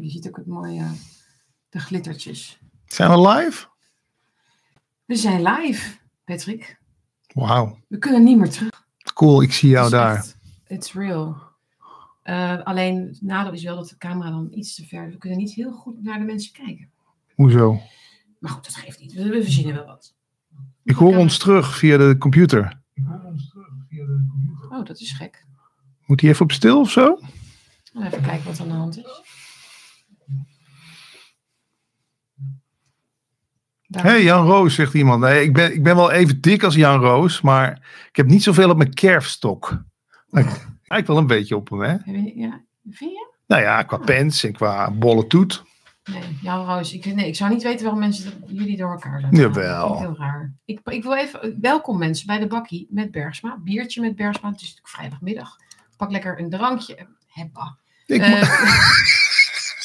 Je ziet ook het mooie, de glittertjes. Zijn we live? We zijn live, Patrick. Wauw. We kunnen niet meer terug. Cool, ik zie jou Het daar. echt- It's real. Eh, alleen het nadeel is wel dat de camera dan iets te ver. We kunnen niet heel goed naar de mensen kijken. Hoezo? Maar goed, dat geeft niet. We, we verzinnen wel wat. Ik hoor ons terug via de computer. Oh, dat is gek. Moet hij even op stil of zo? Even kijken wat aan de hand is. Hé, hey, Jan Roos, zegt iemand. Nee, ik, ben, ik ben wel even dik als Jan Roos, maar ik heb niet zoveel op mijn kerfstok. Ik lijk wel een beetje op hem, hè? Ja, vind je? Nou ja, qua pens en qua bolle toet. Nee, Jan Roos. Ik, nee, ik zou niet weten waarom mensen jullie door elkaar zijn. Jawel. Dat heel raar. Ik, ik wil even, welkom mensen bij de bakkie met Bergsma. Biertje met Bergsma. Het is natuurlijk vrijdagmiddag. Pak lekker een drankje. Hebba. Ik, Eh,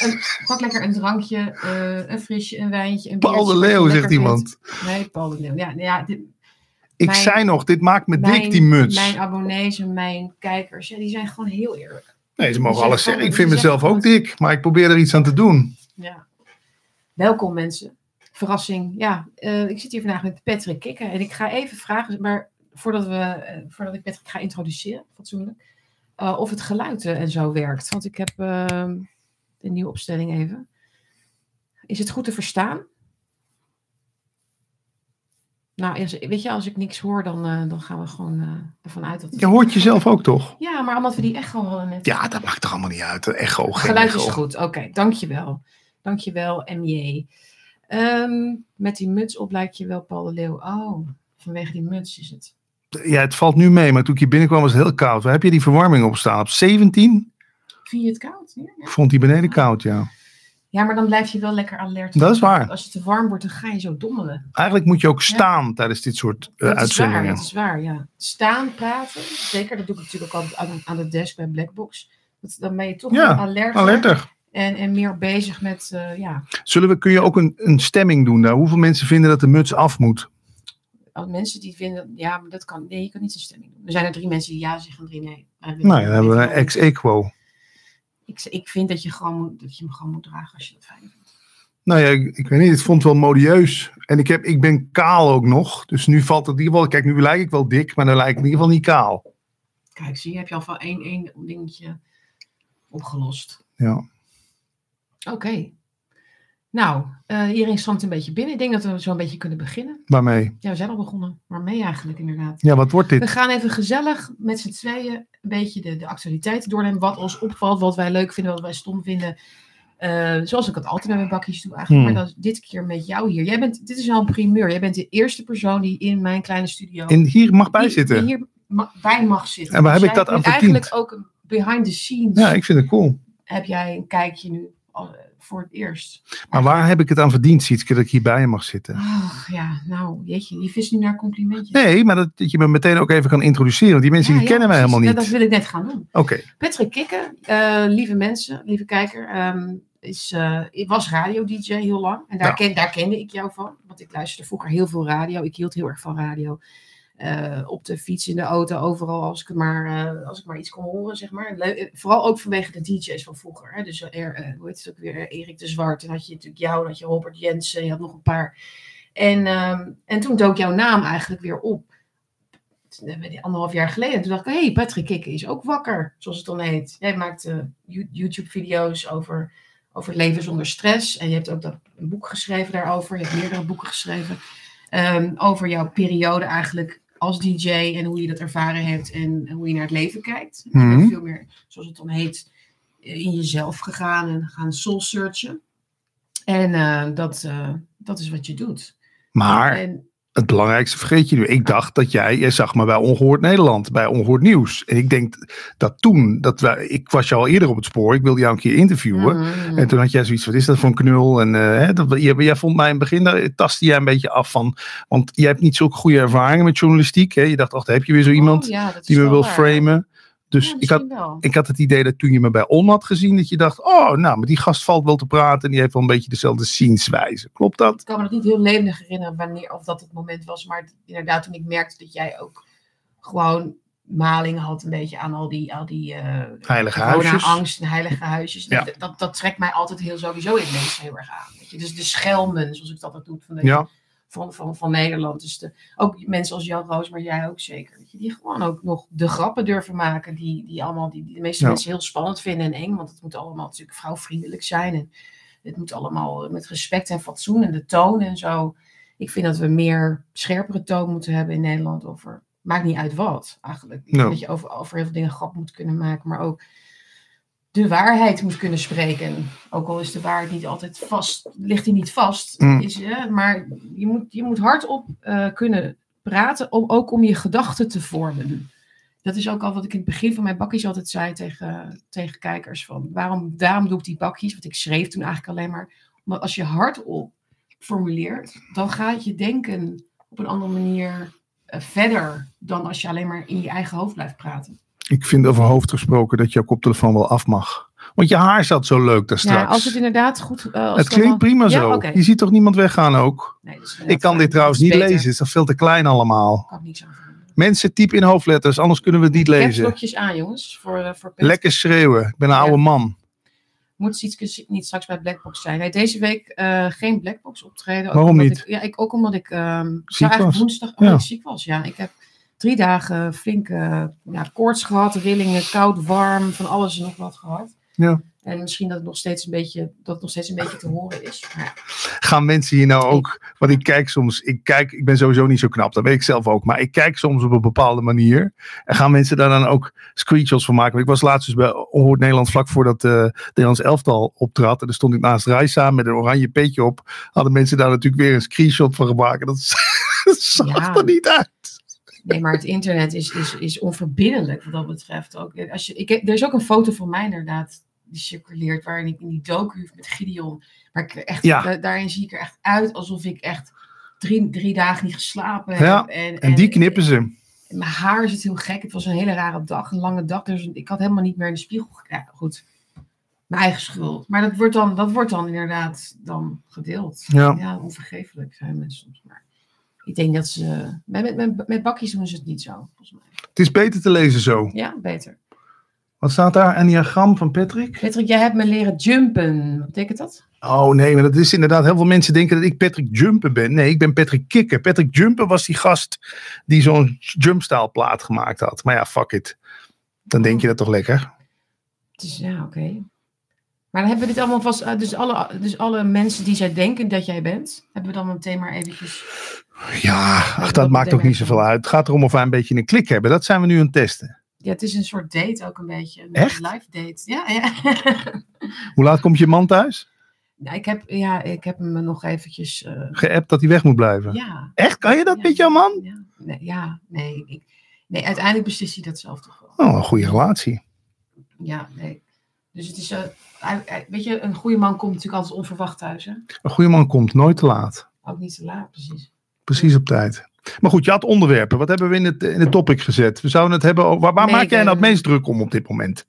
een, pak lekker een drankje, eh, een frisje, een wijntje. Een Paul de Leeuw, zegt iemand. Nee, Paul de Leeuw. Ja, ja dit, ik mijn- zei nog, dit maakt me mijn, dik, die muts. Mijn abonnees en mijn kijkers, ja, die zijn gewoon heel eerlijk. Nee, ze mogen die alles zeggen. Ik vind mezelf ook dik, maar ik probeer er iets aan te doen. Ja. Welkom mensen. Verrassing. Ja, eh, ik zit hier vandaag met Patrick Kikken en ik ga even vragen, maar voordat, we, eh, voordat ik Patrick ga introduceren, fatsoenlijk, of het geluid en zo werkt. Want ik heb eh, de nieuwe opstelling even. Is het goed te verstaan? Nou, weet je, als ik niks hoor, dan, eh, dan gaan we gewoon eh, ervan uit dat het... Je hoort jezelf ook toch? Ja, maar omdat we die echo hadden net. Ja, dat maakt toch allemaal niet uit. Echo, geen Geluid echo. is goed. Oké, dankjewel. Dankjewel, MJ. Ehm met die muts op lijkt je wel Paul de Leeuw. Oh, vanwege die muts is het. Ja, het valt nu mee, maar toen ik hier binnenkwam was het heel koud. Waar heb je die verwarming op staan? Op 17? Vind je het koud? Ja. Ik vond die beneden koud, ja. ja, maar dan blijf je wel lekker alert. Dat is waar. Als het te warm wordt, dan ga je zo dommelen. Eigenlijk moet je ook staan tijdens dit soort eh, dat is waar, uitzendingen. dat is waar, ja. Staan, praten, zeker. Dat doe ik natuurlijk ook altijd aan, aan de desk bij Blackbox. Dat, dan ben je toch Ja, meer alert Alerter. en, en meer bezig met, eh, ja, Zullen we, kun je ook een, een stemming doen daar? Hoeveel mensen vinden dat de muts af moet? als mensen die vinden, ja, maar dat kan, nee, je kan niet een stemming doen. Er zijn er drie mensen die ja zeggen en drie nee. Nou ja, dan hebben we een gewoon- ex equo. Ik, ik vind dat je, gewoon moet, dat je hem gewoon moet dragen als je dat fijn vindt. Nou ja, ik, ik weet niet, het vond het wel modieus. En ik, heb, ik ben kaal ook nog. Dus nu valt het in ieder geval... Kijk, nu lijk ik wel dik, maar dan lijk ik in ieder geval niet kaal. Kijk, zie je, heb je al van één, één dingetje opgelost. Ja. Oké. Nou, eh, iedereen stroomt een beetje binnen. Ik denk dat we zo een beetje kunnen beginnen. Waarmee? Ja, we zijn al begonnen. Waarmee eigenlijk inderdaad? Ja, wat wordt We dit? gaan even gezellig met z'n tweeën een beetje de, de actualiteiten doornemen. Wat ons opvalt, wat wij leuk vinden, wat wij stom vinden. Eh, zoals ik het altijd met mijn bakjes doe eigenlijk. Hmm. Maar is dit keer met jou hier. Jij bent, dit is wel een primeur. Jij bent de eerste persoon die in mijn kleine studio En hier mag bij zitten. die hier ma- bij mag zitten. En waar Dus heb ik jij dat aan verdiend? Eigenlijk ook een behind the scenes Ja, ik vind het cool. heb jij een kijkje nu al, eh, voor het eerst. Maar waar heb ik het aan verdiend, Sietske, dat ik hier bij je mag zitten? Ach ja, nou jeetje, je vist nu naar complimentjes. Nee, maar dat, dat je me meteen ook even kan introduceren. Want die mensen Ja, die ja, kennen mij precies. helemaal Ja, niet. dat wil ik net gaan doen. Oké, Patrick Kikken, eh, lieve mensen, lieve kijker, ehm, is, eh, ik was radio-dj heel lang. En daar, Ja. ken, daar kende ik jou van. Want ik luisterde vroeger heel veel radio. Ik hield heel erg van radio. Eh, op de fiets, in de auto, overal als ik, maar, eh, als ik maar iets kon horen, zeg maar. Eh, vooral ook vanwege de DJ's van vroeger. Hè? Dus eh, hoe heet het ook weer? Erik de Zwart. En had je natuurlijk jou, had je Robert Jensen. Je had nog een paar. En, ehm, en toen dook jouw naam eigenlijk weer op. Anderhalf jaar geleden. En toen dacht ik, hé, hey, Patrick Kikken is ook wakker, zoals het dan heet. Jij maakt You- YouTube-video's over, over het leven zonder stress. En je hebt ook dat, een boek geschreven daarover. Je hebt meerdere boeken geschreven. ehm, over jouw periode eigenlijk als DJ en hoe je dat ervaren hebt en hoe je naar het leven kijkt. Je bent veel meer, zoals het dan heet, in jezelf gegaan en gaan soul searchen. En eh, dat, eh, dat is wat je doet. maar En, het belangrijkste vergeet je nu. Ik dacht dat jij, jij zag me bij Ongehoord Nederland, bij Ongehoord Nieuws. En ik denk dat toen, dat wij, ik was jou al eerder op het spoor, ik wilde jou een keer interviewen. Mhm. En toen had jij zoiets, wat is dat voor een knul? En eh, dat, jij, jij vond mij in het begin, daar tastte jij een beetje af van, want jij hebt niet zulke goede ervaringen met journalistiek. Hè? Je dacht, ach, daar heb je weer zo iemand Oh, ja, is die me wil waar. framen. Dus Ja, ik, had, wel. ik had het idee dat toen je me bij On had gezien, dat je dacht, oh, nou, maar die gast valt wel te praten en die heeft wel een beetje dezelfde zienswijze. Klopt dat? Ik kan me nog niet heel levendig herinneren wanneer of dat het moment was. Maar inderdaad, toen ik merkte dat jij ook gewoon maling had een beetje aan al die, al die eh Heilige huisjes. angst en heilige huisjes. Ja. Dat, dat, dat trekt mij altijd heel sowieso in mensen heel erg aan. Weet je? Dus de schelmen, zoals ik dat doe van, de, Ja, van, van, van Nederland. Dus de, ook mensen als Jan Roos, maar jij ook zeker. Die gewoon ook nog de grappen durven maken. Die, die, allemaal, die, die de meeste Ja. mensen heel spannend vinden en eng. Want het moet allemaal natuurlijk vrouwvriendelijk zijn. En het moet allemaal met respect en fatsoen en de toon en zo. Ik vind dat we meer scherpere toon moeten hebben in Nederland over. Maakt niet uit wat, eigenlijk. Vind Dat je over, over heel veel dingen grap moet kunnen maken, maar ook de waarheid moet kunnen spreken. Ook al is de waarheid niet altijd vast, ligt die niet vast. Mm. Is, eh, maar je moet, je moet hardop eh, kunnen praten, om, ook om je gedachten te vormen. Dat is ook al wat ik in het begin van mijn bakjes altijd zei tegen, tegen kijkers. Van waarom, daarom doe ik die bakjes? Want ik schreef toen eigenlijk alleen maar. Maar als je hardop formuleert, dan gaat je denken op een andere manier eh, verder dan als je alleen maar in je eigen hoofd blijft praten. Ik vind over hoofd gesproken dat je koptelefoon wel af mag. Want je haar zat zo leuk daar straks. Ja, als het inderdaad goed. eh, als het klinkt prima Ja, zo. Je ziet toch niemand weggaan ook? Nee, dat is Ik kan dit trouwens niet beter. lezen. Het is toch veel te klein allemaal. Kan ik niks aan veranderen. Mensen, typ in hoofdletters, anders kunnen we het niet lezen. Capslokjes aan, jongens. Voor, eh, voor Pet. Lekker schreeuwen. Ik ben een Ja. oude man. Moet iets niet straks bij Blackbox zijn. Nee, deze week eh, geen Blackbox optreden. Waarom niet? Ik, ja, ik, ook omdat ik ehm Ziek was? woensdag oh, Ja. ik ziek was. Ja, ik heb drie dagen flink eh, ja, koorts gehad, rillingen, koud, warm, van alles en nog wat gehad. Ja. En misschien dat het nog steeds een beetje, dat het nog steeds een beetje te horen is. Ja, Gaan mensen hier nou ook. Want ik kijk soms. Ik, kijk, ik ben sowieso niet zo knap. Dat weet ik zelf ook. Maar ik kijk soms op een bepaalde manier. En gaan mensen daar dan ook screenshots van maken. Want ik was laatst dus bij Onhoord Nederland. Vlak voordat uh, Nederlands elftal optrad. En daar stond ik naast Raisa met een oranje petje op. Hadden mensen daar natuurlijk weer een screenshot van gemaakt. Dat, dat zag Ja. er niet uit. Nee, maar het internet is, is, is onverbiddelijk wat dat betreft. Ook, als je, ik heb, er is ook een foto van mij inderdaad die circuleert waarin ik in die docu met Gideon. Maar ik echt, Ja. da- daarin zie ik er echt uit alsof ik echt drie, drie dagen niet geslapen heb. Ja, en, En die knippen ze. en mijn haar zit heel gek. Het was een hele rare dag, een lange dag. Dus ik had helemaal niet meer in de spiegel gekeken. Ja, goed, mijn eigen schuld. Maar dat wordt dan, dat wordt dan inderdaad dan gedeeld. Ja. ja onvergeeflijk zijn mensen soms. Maar ik denk dat ze... Met, met, met, bakjes doen ze het niet zo, volgens mij. Het is beter te lezen zo. Ja, beter. Wat staat daar? Een diagram van Patrick? Patrick, jij hebt me leren jumpen. Wat betekent dat? Oh nee, maar dat is inderdaad. Heel veel mensen denken dat ik Patrick Jumper ben. Nee, ik ben Patrick Kikker. Patrick Jumper was die gast die zo'n jumpstyle plaat gemaakt had. Maar ja, fuck it. Dan denk je dat toch lekker. Het is, ja, oké. Maar dan hebben we dit allemaal vast... eh, Dus alle, dus alle mensen die zij denken dat jij bent... hebben we dan meteen maar eventjes... Ja, ach, dat maakt ook niet zoveel uit. Het gaat erom of wij een beetje een klik hebben. Dat zijn we nu aan het testen. Ja, het is een soort date ook een beetje. Een Echt? live date. Ja, ja. Hoe laat komt je man thuis? Nou, ik, heb, ja ik heb hem nog eventjes... eh, Geappt dat hij weg moet blijven. ja. Echt? Kan je dat Ja. met jouw man? Ja, nee, ja, nee, ik, nee, uiteindelijk beslist hij dat zelf toch wel. Oh, een goede relatie. Ja, nee. Dus het is, eh, hij- hij- weet je, een goede man komt natuurlijk altijd onverwacht thuis, hè? Een goede man komt nooit te laat. Ook niet te laat, precies. Precies op tijd. Maar goed, je had onderwerpen. Wat hebben we in het, in het topic gezet? We zouden het hebben over... Waar, waar maak jij nou het meest druk om op dit moment?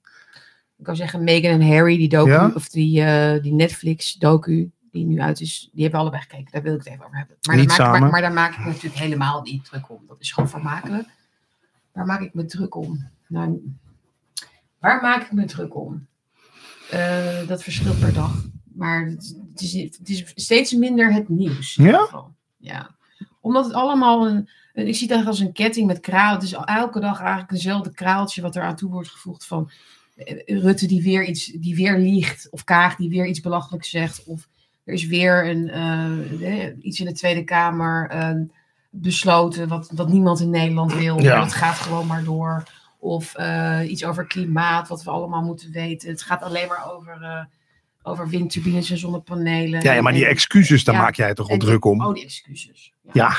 Ik kan zeggen, Meghan en Harry, die docu, Ja? of die, eh, die Netflix-docu, die nu uit is, die hebben we allebei gekeken. Daar wil ik het even over hebben. Maar, Niet daar, maak, samen. maar, maar daar maak ik me natuurlijk helemaal niet druk om. Dat is gewoon vermakelijk. Waar maak ik me druk om? Nou, waar maak ik me druk om? Eh, dat verschilt per dag. Maar het, het is, het is steeds minder het nieuws. in Ja? geval. Ja. Omdat het allemaal een, ik zie dat als een ketting met kraal. Het is elke dag eigenlijk eenzelfde kraaltje wat er aan toe wordt gevoegd van eh, Rutte die weer iets, die weer liegt. Of Kaag die weer iets belachelijks zegt. Of er is weer een, eh, iets in de Tweede Kamer besloten wat, wat niemand in Nederland wil. Ja. Maar dat gaat gewoon maar door. Of eh, iets over klimaat, wat we allemaal moeten weten. Het gaat alleen maar over, eh, over windturbines en zonnepanelen. Ja, ja maar die excuses, daar Ja. maak jij toch wel druk om? Oh, die excuses. Ja.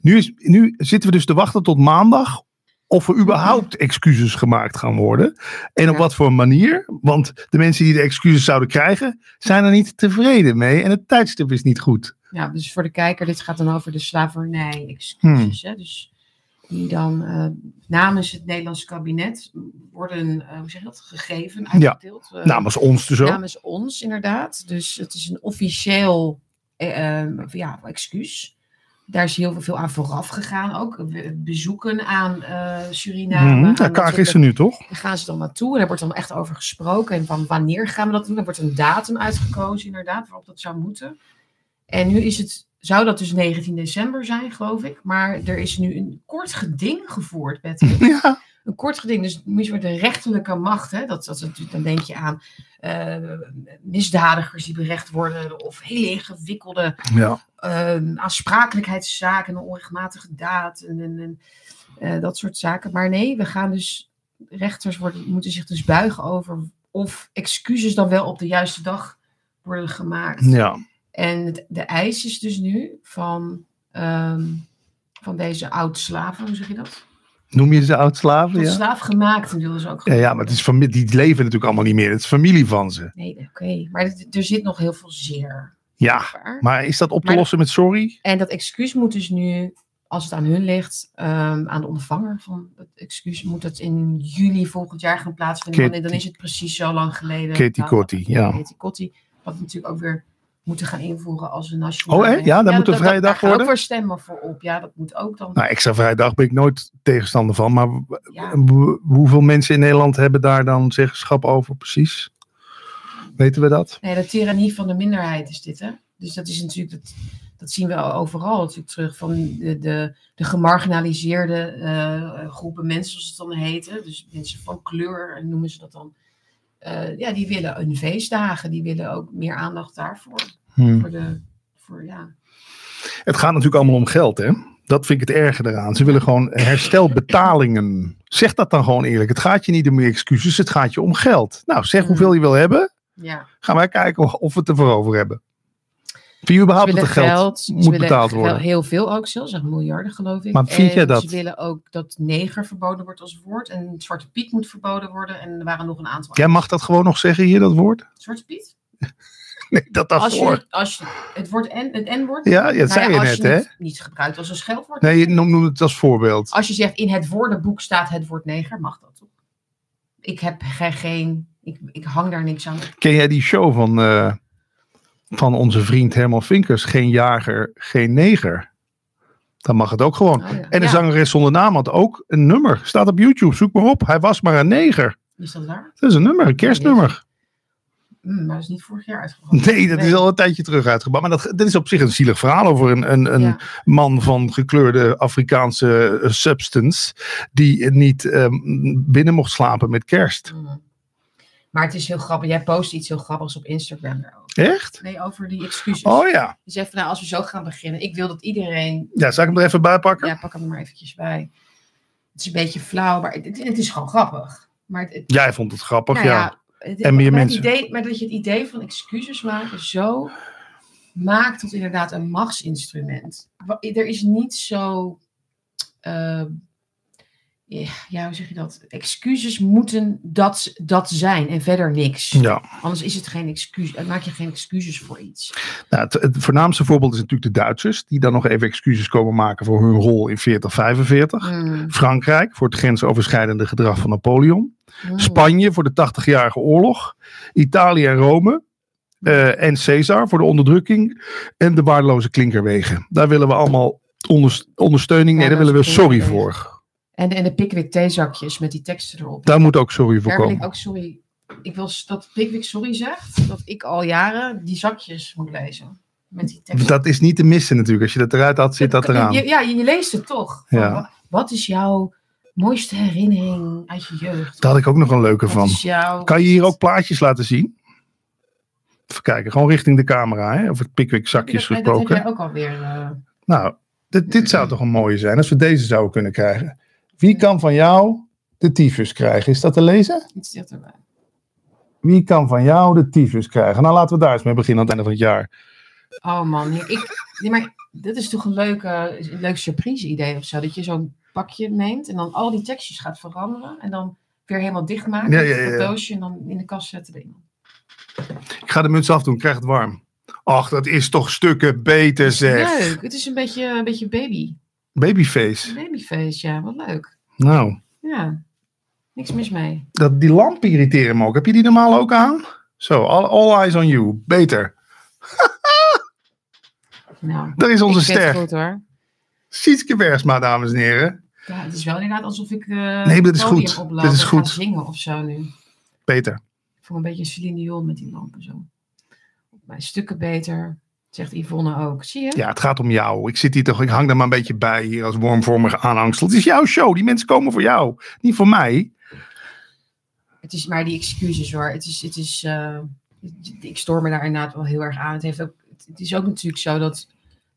Nu, is, nu zitten we dus te wachten tot maandag of er überhaupt excuses gemaakt gaan worden. En op Ja. wat voor manier. Want de mensen die de excuses zouden krijgen, zijn er niet tevreden mee. En het tijdstip is niet goed. Ja, dus voor de kijker, dit gaat dan over de slavernij-excuses. Hè? Dus die dan eh, namens het Nederlandse kabinet worden, eh, hoe zeg je dat, gegeven, uitgedeeld. eh, Namens ons dus ook. namens ons, inderdaad. Dus het is een officieel ja, excuus. daar is heel veel aan vooraf gegaan ook. Be- Bezoeken aan Suriname. Aan Ja, soort- is er nu toch? Daar gaan ze dan naartoe en daar wordt dan echt over gesproken. En van wanneer gaan we dat doen? Er wordt een datum uitgekozen inderdaad, waarop dat zou moeten. En nu is het, zou dat dus 19 december zijn, geloof ik. Maar er is nu een kort geding gevoerd, Patrick. Ja. Een kort geding, dus moet je met de rechterlijke macht, hè, dat, dat, dan denk je aan eh, misdadigers die berecht worden of hele ingewikkelde ja. eh, aansprakelijkheidszaken, een onrechtmatige daad en, en, en, eh, dat soort zaken. Maar nee, we gaan dus, rechters worden, moeten zich dus buigen over of excuses dan wel op de juiste dag worden gemaakt. Ja. En de eis is dus nu van, ehm, van deze oud-slaven, hoe zeg je dat? Noem je ze oud-slaven? Ja. slaaf gemaakt wilden ze ook Ja, ja, maar het is die leven natuurlijk allemaal niet meer. Het is familie van ze. Nee, oké. Maar het- er zit nog heel veel zeer. Ja, maar is dat op te Maar- lossen met sorry? En dat excuus moet dus nu, als het aan hun ligt, ehm, aan de ontvanger van het excuus, moet het in juli volgend jaar gaan plaatsvinden. Dan is het precies zo lang geleden. Katie Kotti, ja. Katie Kotti, wat natuurlijk ook weer moeten gaan invoeren als een nationale... Oh, hè? Ja, daar moet een vrije dag Daar worden? ook voor stemmen voor op. Ja, dat moet ook dan. Nou, extra vrijdag ben ik nooit tegenstander van. Maar Ja. hoeveel mensen in Nederland hebben daar dan zeggenschap over precies? Weten we dat? Nee, de tirannie van de minderheid is dit, hè? Dus dat is natuurlijk, dat, dat zien we overal natuurlijk terug, van de, de, de gemarginaliseerde eh, groepen mensen, zoals het dan heten. Dus mensen van kleur, en noemen ze dat dan. Eh, ja, die willen hun feestdagen, die willen ook meer aandacht daarvoor. Hm. Voor de, voor, ja. Het gaat natuurlijk allemaal om geld, hè? Dat vind ik het erge eraan. Ze willen gewoon herstelbetalingen. Zeg dat dan gewoon eerlijk. Het gaat je niet om je excuses, het gaat je om geld. Nou, zeg Hm. hoeveel je wil hebben. ja. Gaan wij kijken of we het ervoor over hebben. Vind je Ze überhaupt dat er geld, moet betaald worden? heel veel ook zelfs, zeg miljarden geloof ik. Maar vind en jij dat? Ze willen ook dat neger verboden wordt als woord en Zwarte Piet moet verboden worden. En er waren nog een aantal. Jij mag dat gewoon nog zeggen hier, dat woord? Zwarte Piet? Nee, dat Als je, als je het woord N, het N-woord. Ja, ja, dat nou zei je als net, je hè? niet gebruikt als een scheldwoord. Nee, je noem, noem het als voorbeeld. Als je zegt in het woordenboek staat het woord neger, mag dat toch? Ik heb ge- geen. Ik, ik hang daar niks aan. Ken jij die show van, eh, van onze vriend Herman Vinkers? Geen jager, geen neger. Dan mag het ook gewoon. Oh ja. En de Ja, zangeres zonder naam had ook een nummer. Staat op YouTube, zoek maar op. Hij was maar een neger. Is dat waar? Dat is een nummer, een kerstnummer. Hm, maar dat is niet vorig jaar uitgebracht. Nee, dat is al een tijdje terug uitgebracht. Maar dat, dat is op zich een zielig verhaal over een, een, een Ja. man van gekleurde Afrikaanse eh, substance. Die niet ehm, binnen mocht slapen met kerst. Hm. Maar het is heel grappig. Jij post iets heel grappigs op Instagram daarover. Echt? Nee, over die excuses. Oh ja. Je zegt van nou, als we zo gaan beginnen. Ik wil dat iedereen. Ja, zal ik hem er even bij pakken? Ja, pak hem er maar eventjes bij. Het is een beetje flauw, maar het, het is gewoon grappig. Maar het, het- Jij vond het grappig, nou ja. het- En meer mensen. Idee, maar dat je het idee van excuses maken zo maakt tot inderdaad een machtsinstrument. Er is niet zo. eh, ja, hoe zeg je dat? Excuses moeten dat, dat zijn en verder niks. Ja. Anders is het geen excuus. Maak je geen excuses voor iets. Nou, het, het voornaamste voorbeeld is natuurlijk de Duitsers. Die dan nog even excuses komen maken voor hun rol in 4045. Hmm. Frankrijk voor het grensoverschrijdende gedrag van Napoleon. Hmm. Spanje voor de 80-jarige oorlog. Italië en Rome. eh, en Caesar voor de onderdrukking. En de waardeloze klinkerwegen. Daar willen we allemaal onders- ondersteuning. Nee, daar willen we sorry voor. En, en de Pickwick theezakjes met die teksten erop. Daar moet ook sorry voor Daar wil ik komen. ook sorry. Ik wil dat Pickwick sorry zegt. Dat ik al jaren die zakjes moet lezen. Met die teksten. Dat is niet te missen natuurlijk. Als je dat eruit had, zit dat eraan. Ja, je, je leest het toch. Ja. wa- Wat is jouw mooiste herinnering uit je jeugd? Daar had ik ook nog een leuke Wat van. jouw- Kan je hier ook plaatjes laten zien? Even kijken, gewoon richting de camera. Hè? Of het Pickwick zakjes dat, dat heb gesproken. jij ook alweer. eh Nou, dit, dit zou toch een mooie zijn als we deze zouden kunnen krijgen. Wie kan van jou de tyfus krijgen? Is dat te lezen? iets dichterbij. Wie kan van jou de tyfus krijgen? Nou, laten we daar eens mee beginnen aan het einde van het jaar. Oh man, ik, nee, maar dit is toch een leuke, een leuk surprise idee of zo. Dat je zo'n pakje neemt en dan al die tekstjes gaat veranderen. En dan weer helemaal dichtmaken. Ja, ja, ja, doosje en dan in de kast zetten. Ik ga de muts afdoen, krijg het warm. Ach, dat is toch stukken beter zeg. Leuk, het is een beetje, een beetje baby. Babyface. Babyface, ja, wat leuk. Nou, Ja, niks mis mee. dat, die lampen irriteren me ook. Heb je die normaal ook aan? Zo, all, all eyes on you. Beter. Nou, Daar is onze ster. goed hoor. Sietske Bergsma, dames en heren. Ja, het is wel inderdaad alsof ik eh Nee, dat is goed. oploop Dat is goed. zingen of zo nu. Peter. Ik voel een beetje Celine Dion met die lampen zo. Mijn stukken beter, zegt Yvonne ook. Zie je? Ja, het gaat om jou. Ik zit hier toch, ik hang er maar een beetje bij hier als wormvormige aanhangsel. Het is jouw show. Die mensen komen voor jou. Niet voor mij. Het is maar die excuses hoor. Het is, het is, eh, ik stoor me daar inderdaad wel heel erg aan. Het, heeft ook, het is ook natuurlijk zo dat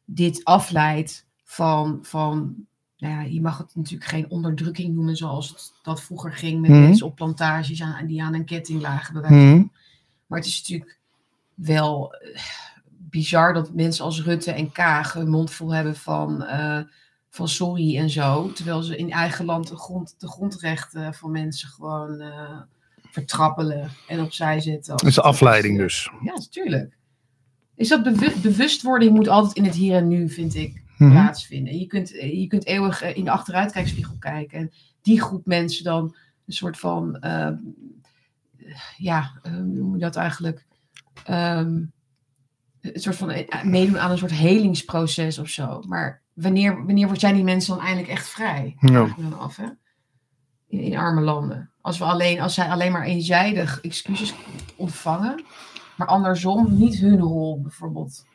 dit afleidt van, van nou ja, je mag het natuurlijk geen onderdrukking noemen zoals het, dat vroeger ging met Mhm. mensen op plantages aan, die aan een ketting lagen. bij wijze van. Hm. Maar het is natuurlijk wel eh, bizar dat mensen als Rutte en Kaag hun mond vol hebben van, eh, van sorry en zo. Terwijl ze in eigen land de, grond, de grondrechten van mensen gewoon eh, vertrappelen en opzij zetten. Dat is afleiding dus. Ja, natuurlijk. Is dat bewu- bewustwording moet altijd in het hier en nu, vind ik, Mhm. plaatsvinden. Je kunt, je kunt eeuwig eh, in de achteruitkijkspiegel kijken. En die groep mensen dan een soort van, eh, ja, eh, hoe noem je dat eigenlijk? Ehm, een soort van eh, meedoen aan een soort helingsproces of zo. Maar wanneer, wanneer zijn die mensen dan eindelijk echt vrij? Ja. Dan af, hè? In, in arme landen. Als, we alleen, als zij alleen maar eenzijdig excuses ontvangen, maar andersom niet hun rol bijvoorbeeld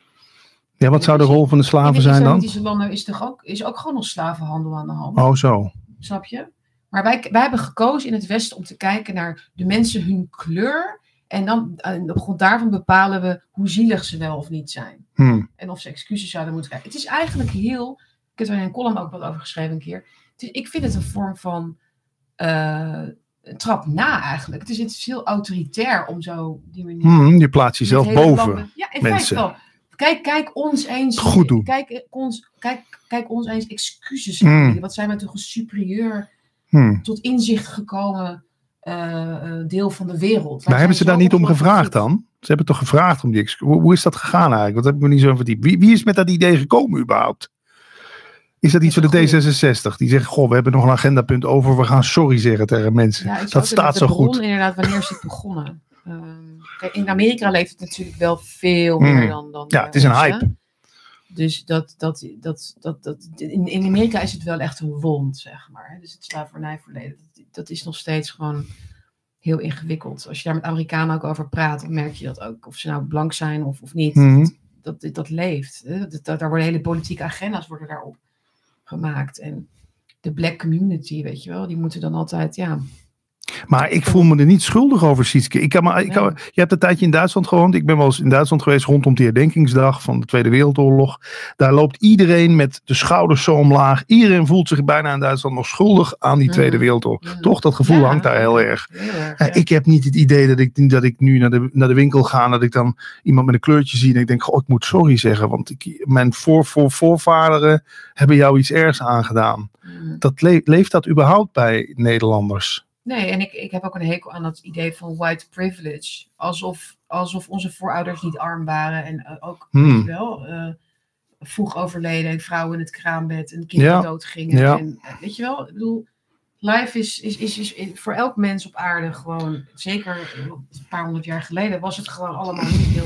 Ja, wat zou de rol van de in slaven zijn dan? islamitische landen is, toch ook, is ook gewoon nog slavenhandel aan de hand. Oh, zo. Snap je? Maar wij, wij hebben gekozen in het Westen om te kijken naar de mensen hun kleur. En dan op grond daarvan bepalen we hoe zielig ze wel of niet zijn. Hm. En of ze excuses zouden moeten krijgen. Het is eigenlijk heel. Ik heb er in een column ook wat over geschreven een keer. Is- ik vind het een vorm van. eh, trap na eigenlijk. Het is, het is heel autoritair om zo die manier. Hm, je plaatst jezelf boven. landen- Ja, in mensen. feite wel. Kijk, kijk ons eens. Goed doen. Kijk ons, kijk, kijk ons eens excuses Mm. aanbieden. Wat zijn we toch een superieur Hm. tot inzicht gekomen deel van de wereld. Maar hebben ze daar niet om gevraagd dan? Ze hebben toch gevraagd om die. Hoe, hoe is dat gegaan eigenlijk? Wat heb ik me niet zo verdiept. Wie, wie is met dat idee gekomen überhaupt? Is dat iets voor Dat de is een D66? Die zeggen, goh, we hebben nog een agendapunt over. We gaan sorry zeggen tegen mensen. Ja, dat staat zo bron goed. Inderdaad, wanneer is het begonnen? Ehm, in Amerika leeft het natuurlijk wel veel Mm. meer dan, dan Ja, het is een ons, hè. hype. Dus dat, dat, dat, dat, dat, in, in Amerika is het wel echt een wond, zeg maar. Dus het slavernijverleden, dat, dat is nog steeds gewoon heel ingewikkeld. Als je daar met Amerikanen ook over praat, dan merk je dat ook. Of ze nou blank zijn of, of niet. Mhm. Dat, dat, dat leeft. Hè? Dat, dat, daar worden hele politieke agenda's worden daarop gemaakt. En de black community, weet je wel, die moeten dan altijd, ja... Maar ik voel me er niet schuldig over, Sietske. Ik kan maar, ik kan, je hebt een tijdje in Duitsland gewoond. Ik ben wel eens in Duitsland geweest rondom die herdenkingsdag van de Tweede Wereldoorlog. Daar loopt iedereen met de schouders zo omlaag. Iedereen voelt zich bijna in Duitsland nog schuldig aan die. Tweede Wereldoorlog. Ja. Toch, dat gevoel Ja, hangt daar heel erg. Ja, ja. Ik heb niet het idee dat ik, dat ik nu naar de, naar de winkel ga. Dat ik dan iemand met een kleurtje zie. En ik denk, goh, ik moet sorry zeggen. Want ik, mijn voor, voor, voorvaderen hebben jou iets ergs aangedaan. Dat le- leeft dat überhaupt bij Nederlanders? Nee, en ik, ik heb ook een hekel aan dat idee van white privilege. Alsof, alsof onze voorouders niet arm waren en eh, ook Hmm. wel, eh, vroeg overleden en vrouwen in het kraambed en kinderen Ja. doodgingen. Ja. En, eh, weet je wel, ik bedoel, life is, is, is, is voor elk mens op aarde gewoon, zeker een paar honderd jaar geleden, was het gewoon allemaal niet heel,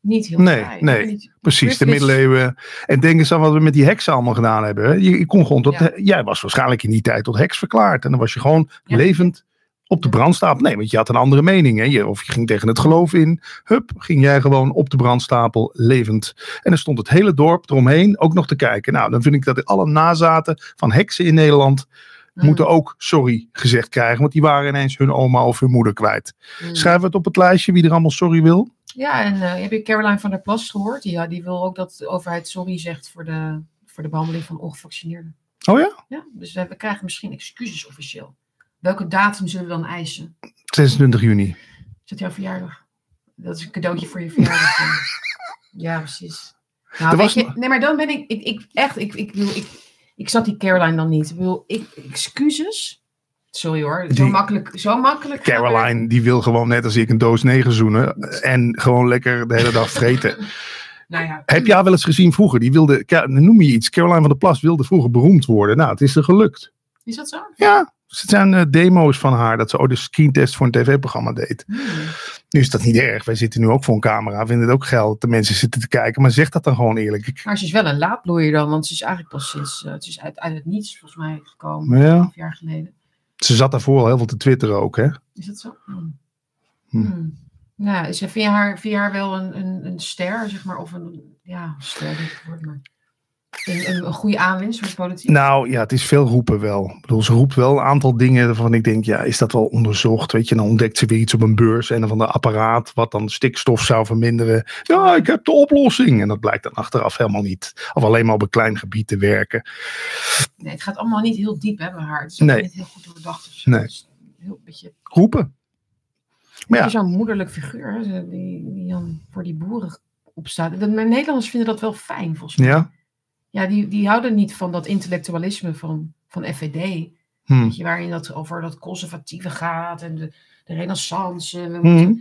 niet heel Nee, vrij. nee, Niet- Precies, de middeleeuwen. En denk eens aan wat we met die heksen allemaal gedaan hebben. hè. Je, je kon gewoon tot, Ja. Jij was waarschijnlijk in die tijd tot heks verklaard. En dan was je gewoon Ja. levend op de brandstapel. Nee, want je had een andere mening. Hè. Je, of je ging tegen het geloof in. Hup, ging jij gewoon op de brandstapel levend. En dan stond het hele dorp eromheen ook nog te kijken. Nou, dan vind ik dat alle nazaten van heksen in Nederland Mm, moeten ook sorry gezegd krijgen. Want die waren ineens hun oma of hun moeder kwijt. mm. Schrijven we het op het lijstje wie er allemaal sorry wil? Ja, en eh, heb je Caroline van der Plas gehoord? Ja, die wil ook dat de overheid sorry zegt voor de, voor de behandeling van ongevaccineerden. Oh ja? Ja, dus we, we krijgen misschien excuses officieel. Welke datum zullen we dan eisen? 26 juni. Is dat jouw verjaardag? Dat is een cadeautje voor je verjaardag. ja. precies. Nou, was je, nee, maar dan ben ik, ik, ik echt, ik, ik, ik, ik zat die Caroline dan niet. Ik bedoel, ik, excuses? Sorry hoor, zo Die- makkelijk, zo makkelijk. Caroline, die wil gewoon net als ik een doos negen zoenen. En gewoon lekker de hele dag vreten. Nou ja, Heb je haar wel eens gezien vroeger? Die wilde, noem je iets, Caroline van der Plas wilde vroeger beroemd worden. Nou, het is er gelukt. is dat zo? Ja, het zijn eh, demo's van haar dat ze ooit een screentest voor een tv-programma deed. Hmm. Nu is dat niet erg. Wij zitten nu ook voor een camera. Vinden het ook geil dat de mensen zitten te kijken. Maar zeg dat dan gewoon eerlijk. Maar ze is wel een laadbloeier dan, want ze is eigenlijk pas sinds, eh, het is uit, uit het niets volgens mij gekomen, ja. elf jaar geleden. Ze zat daarvoor al heel veel te twitteren ook, hè? Is dat zo? Hmm. Hm. Hmm. Nou, is, vind, je haar, vind je haar wel een, een, een ster, zeg maar, of een, ja, ster, het woord, maar een, een, een goede aanwinst voor de politiek? Nou ja, het is veel roepen wel. Ik bedoel, ze roept wel een aantal dingen waarvan ik denk, ja, is dat wel onderzocht? Weet je, dan ontdekt ze weer iets op een beurs en van de apparaat wat dan stikstof zou verminderen. Ja, ik heb de oplossing. En dat blijkt dan achteraf helemaal niet. Of alleen maar op een klein gebied te werken. Nee, het gaat allemaal niet heel diep, hè, bij haar. Het is Nee. niet heel goed doordacht of zo. Nee. Het is een heel beetje, Roepen. Maar ja, zo'n moederlijk figuur, hè, die, die dan voor die boeren opstaat. De Nederlanders vinden dat wel fijn, volgens mij. ja. Ja, die, die houden niet van dat intellectualisme van, van FVD. Hm. Weet je, waarin dat over dat conservatieve gaat en de, de renaissance. Hm.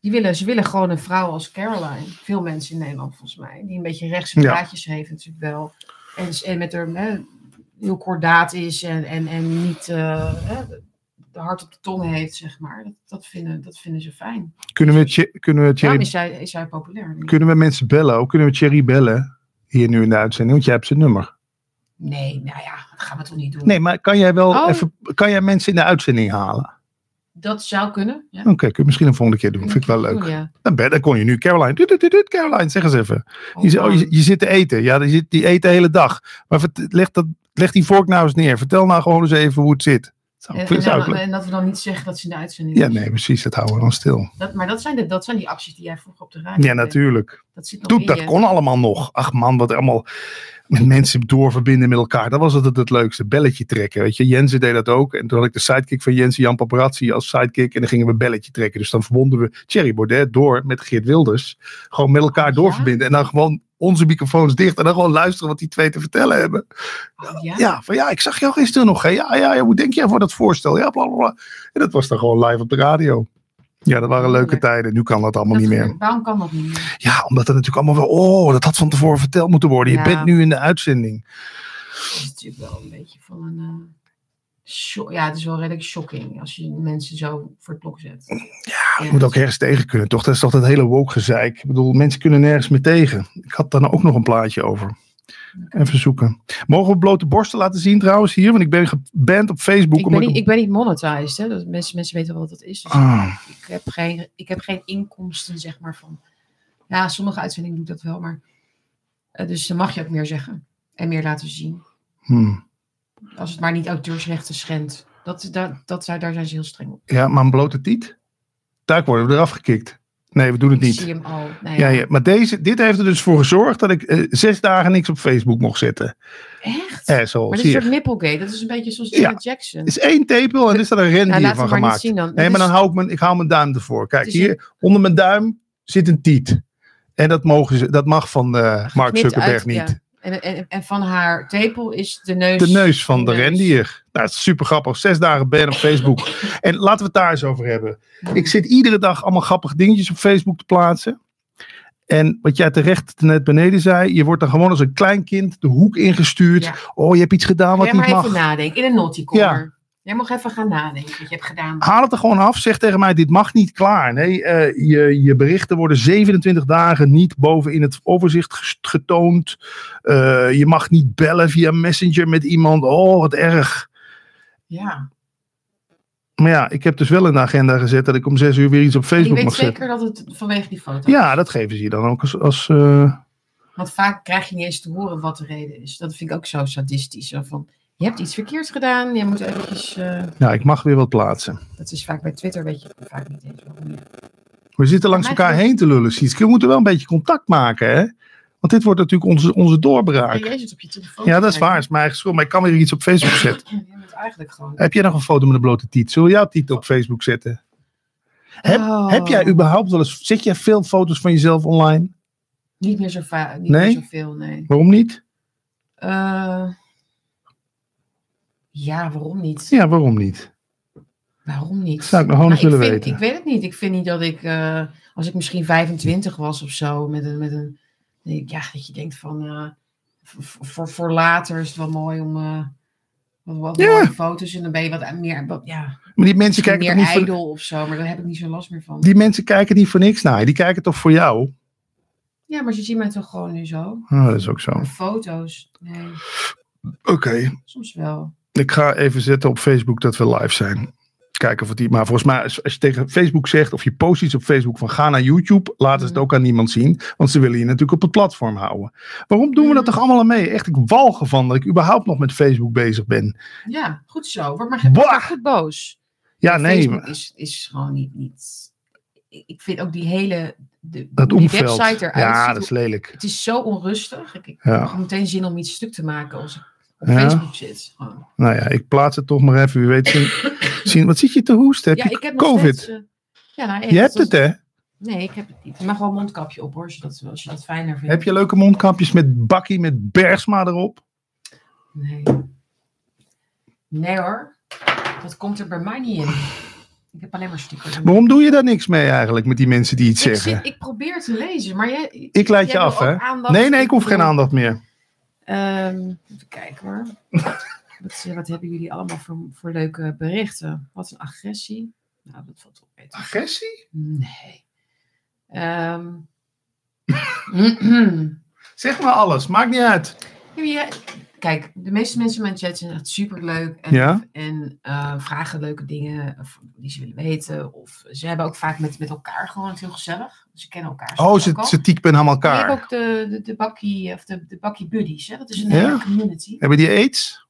Die willen, ze willen gewoon een vrouw als Caroline. Veel mensen in Nederland volgens mij. Die een beetje rechtse Ja. praatjes heeft natuurlijk wel. En, en met haar hè, heel kordaat is en, en, en niet eh, hè, de hart op de tong heeft, zeg maar. Dat, dat, vinden, dat vinden ze fijn. Kunnen we, kunnen, we Thierry, is zij, is populair. kunnen we mensen bellen? Ook kunnen we Thierry bellen? Hier nu in de uitzending, want jij hebt zijn nummer. Nee, nou ja, dat gaan we toch niet doen. Nee, maar kan jij wel Oh. even, kan jij mensen in de uitzending halen? Dat zou kunnen. Ja. Oké, kun je misschien een volgende keer doen. Vind ik wel leuk. Doen, ja. Dan, ben, dan kon je nu Caroline. Doet, doet, doet, doet, Caroline, zeg eens even. Oh, Je, zit- oh, je, je zit te eten. Ja, die, zit, die eet de hele dag. Maar vert- leg, dat, leg die vork nou eens neer. Vertel nou gewoon eens even hoe het zit. Zou, En, en, zou ik dan- leuk- en dat we dan niet zeggen dat ze in de uitzending ja, nee, precies. Dat houden we dan stil. Dat, maar dat zijn, de, dat zijn die acties die jij vroeger op de radio Ja, natuurlijk. Dat zit nog Doe, dat je. kon allemaal nog. Ach man, wat allemaal met mensen doorverbinden met elkaar. Dat was het het leukste. Belletje trekken. Weet je, Jensen deed dat ook. En toen had ik de sidekick van Jensen, Jan Paparazzi, als sidekick. En dan gingen we belletje trekken. Dus dan verbonden we Thierry Baudet door met Geert Wilders. Gewoon met elkaar doorverbinden. En dan gewoon onze microfoons dicht. En dan gewoon luisteren wat die twee te vertellen hebben. Oh, ja? Ja, van ja, ik zag jou gisteren nog. Hè? Ja, ja, ja, hoe denk jij voor dat voorstel? Ja, bla bla bla. En dat was dan gewoon live op de radio. Ja, dat waren leuke tijden. Nu kan dat allemaal Dat niet meer. Waarom kan dat niet meer? Ja, omdat er natuurlijk allemaal wel. Oh, dat had van tevoren verteld moeten worden. Je bent nu in de uitzending. Dat is natuurlijk wel een beetje van een... eh, ja, het is wel redelijk shocking als je mensen zo voor het blok zet. Ja, Je moet ook ergens tegen kunnen, toch? Dat is toch dat hele woke gezeik. Ik bedoel, mensen kunnen nergens meer tegen. Ik had daar nou ook nog een plaatje over. Even zoeken. Mogen we blote borsten laten zien trouwens hier? Want ik ben geband op Facebook. Ik ben, niet, ik ben niet monetized, hè? Dat mensen, mensen weten wel wat dat is. Dus Ah, ik, heb geen, ik heb geen inkomsten, zeg maar, van... Ja, sommige uitzendingen doe ik dat wel, maar... eh, dus dan mag je ook meer zeggen. En meer laten zien. hmm. Als het maar niet auteursrechten schendt. Dat, dat, dat, daar zijn ze heel streng op. Ja, maar een blote tiet? Daar worden we eraf gekikt. Nee, we doen het Ik niet. zie hem al. Ja, ja. ja, maar deze, dit heeft er dus voor gezorgd dat ik eh, zes dagen niks op Facebook mocht zetten. Echt? Eh, zo, maar dit is een soort nipplegate. Dat is een beetje zoals Ja. Janet Jackson. Het is één tepel en er is er een rendier laat van gemaakt. zien dan. Nee, maar is- dan hou ik mijn, ik hou mijn duim ervoor. Kijk, hier onder mijn duim zit een tiet. En dat, mogen ze, dat mag van eh, Mark Zuckerberg uit, niet. Ja. En, en, en van haar tepel is de neus. De neus van de neus. rendier. Nou, dat is super grappig. Zes dagen ban op Facebook. en laten we het daar eens over hebben. Ik zit iedere dag allemaal grappige dingetjes op Facebook te plaatsen. En wat jij terecht net beneden zei, je wordt dan gewoon als een klein kind de hoek ingestuurd. Ja. Oh, je hebt iets gedaan wat Jij niet mag. even nadenken. In een naughty corner. Ja. Jij mag even gaan nadenken wat je hebt gedaan. Haal het er gewoon af. Zeg tegen mij, dit mag niet klaar. Nee, eh, je, je berichten worden 27 dagen niet boven in het overzicht getoond. Eh, je mag niet bellen via Messenger met iemand. Oh, wat erg. Ja. Maar ja, ik heb dus wel de agenda gezet dat ik om 6 uur weer iets op Ik Facebook weet mag zetten. zeker dat het vanwege die foto Ja, dat geven ze je dan ook als... als eh, Want vaak krijg je niet eens te horen wat de reden is. Dat vind ik ook zo sadistisch. Zo van, je hebt iets verkeerds gedaan. Je moet eventjes... eh, ja, ik mag weer wat plaatsen. dat is vaak bij Twitter, weet je vaak niet eens waarom. We zitten langs elkaar heen te lullen, Sietske. We moeten wel een beetje contact maken, hè? Want dit wordt natuurlijk onze, onze Ja, doorbraak. jij zit op je telefoon. Ja, dat is waar. is mijn eigen schuld. Maar ik kan weer iets op Facebook zetten. Eigenlijk gewoon... Heb jij nog een foto met een blote tiet? Zullen we jouw titel op Facebook zetten? Heb, Oh. heb jij überhaupt wel eens... Zet jij veel foto's van jezelf online? Niet meer zo vaak. Niet Nee? meer zoveel, nee. Waarom niet? Eh, ja, waarom niet? Ja, waarom niet? Waarom niet? Zou ik nog gewoon Nou, willen vind- weten. Ik weet het niet. Ik vind niet dat ik, eh, als ik misschien 25 was of zo, met een, met een ja, dat je denkt van, eh, voor, voor, voor later is het wel mooi om, eh, Wat, wat Ja. mooie foto's en dan ben je wat meer, wat, ja, Maar die mensen kijken meer toch niet voor, ijdel of zo, maar daar heb ik niet zo last meer van. die mensen kijken niet voor niks naar je. Die kijken toch voor jou? Ja, maar ze zien mij toch gewoon nu zo. Oh, dat is ook zo. Maar foto's, nee, Oké, soms wel. Ik ga even zetten op Facebook dat we live zijn. Kijken of het die. Maar volgens mij, als, je tegen Facebook zegt of je post iets op Facebook van ga naar YouTube, laten ze het Mhm. ook aan niemand zien. Want ze willen je natuurlijk op het platform houden. Waarom doen we dat Mhm. toch allemaal aan mee? Echt, ik walg ervan dat ik überhaupt nog met Facebook bezig ben. Ja, goed zo. Word maar, word maar goed boos. Ja, nee. Facebook is, is gewoon niet, niet... Ik vind ook die hele... De, Dat die omveld. website eruit Ja, dat is lelijk. Het is zo onrustig. Ik, ik Ja. heb meteen zin om iets stuk te maken als ik op Ja. Facebook zit. Nou ja, ik plaats het toch maar even. Wie weet zien. zien wat zit je te hoesten? Heb Ja, je ik heb COVID? steeds, eh, ja, nou, je hebt het hè? Nee, ik heb het niet. Je mag wel een mondkapje op hoor, als je dat, als je dat fijner vindt. Heb je leuke mondkapjes met bakkie met Bergsma erop? Nee. Nee hoor. Dat komt er bij mij niet in. Ik heb alleen maar stickers. Waarom doe je daar niks mee eigenlijk met die mensen die iets ik, zeggen? zit, ik probeer te lezen, maar jij... Ik leid je jij af, hè? Nee, nee, ik hoef geen aandacht meer. Ehm, even kijken hoor. wat, wat hebben jullie allemaal voor, voor leuke berichten? Wat een agressie. Nou, dat valt wel beter. Agressie? Nee. Ehm, Zeg maar alles, maakt niet uit. Ja, Kijk, de meeste mensen in mijn chat zijn echt super leuk en, Ja? en eh, vragen leuke dingen die ze willen weten. Of ze hebben ook vaak met, met elkaar gewoon het heel gezellig. Ze kennen elkaar. Oh, ze, ze typen aan Maar je elkaar. hebt ook de, de, de bakkie, of de, de bakkie buddies. Hè? Dat is een Ja? hele community. Hebben die aids?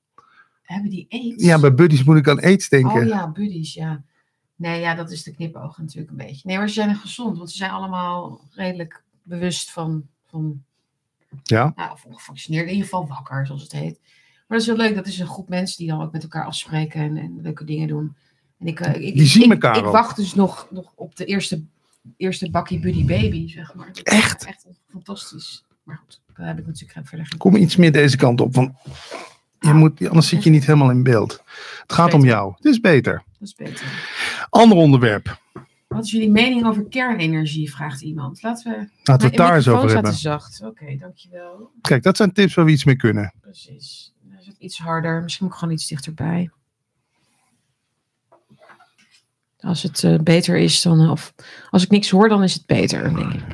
Hebben die aids? Ja, bij buddies moet ik aan aids denken. Oh ja, buddies, ja. Nee, ja, dat is de knipoog natuurlijk een beetje. Nee, maar ze zijn er gezond, want ze zijn allemaal redelijk bewust van, van Ja. nou, of ongevaccineerd, in ieder geval wakker, zoals het heet. Maar dat is wel leuk, dat is een groep mensen die dan ook met elkaar afspreken en, en leuke dingen doen. En ik, eh, ik, Die zien ik, elkaar Ik, ook. wacht dus nog, nog op de eerste, eerste bakkie buddy baby, zeg maar. Dat Echt? Echt fantastisch. Maar goed, daar heb ik natuurlijk verder geen... Kom iets meer deze kant op, want je moet, anders zit je niet helemaal in beeld. Het gaat om jou. Het is beter. Dat is beter. Ander onderwerp. Wat is jullie mening over kernenergie, vraagt iemand. Laten we... Laten we het daar eens over hebben. zacht. Oké, dankjewel. Kijk, dat zijn tips waar we iets mee kunnen. Precies. Dan is het iets harder. Misschien moet ik gewoon iets dichterbij. Als het eh, beter is dan. Of als ik niks hoor, dan is het beter, denk ik.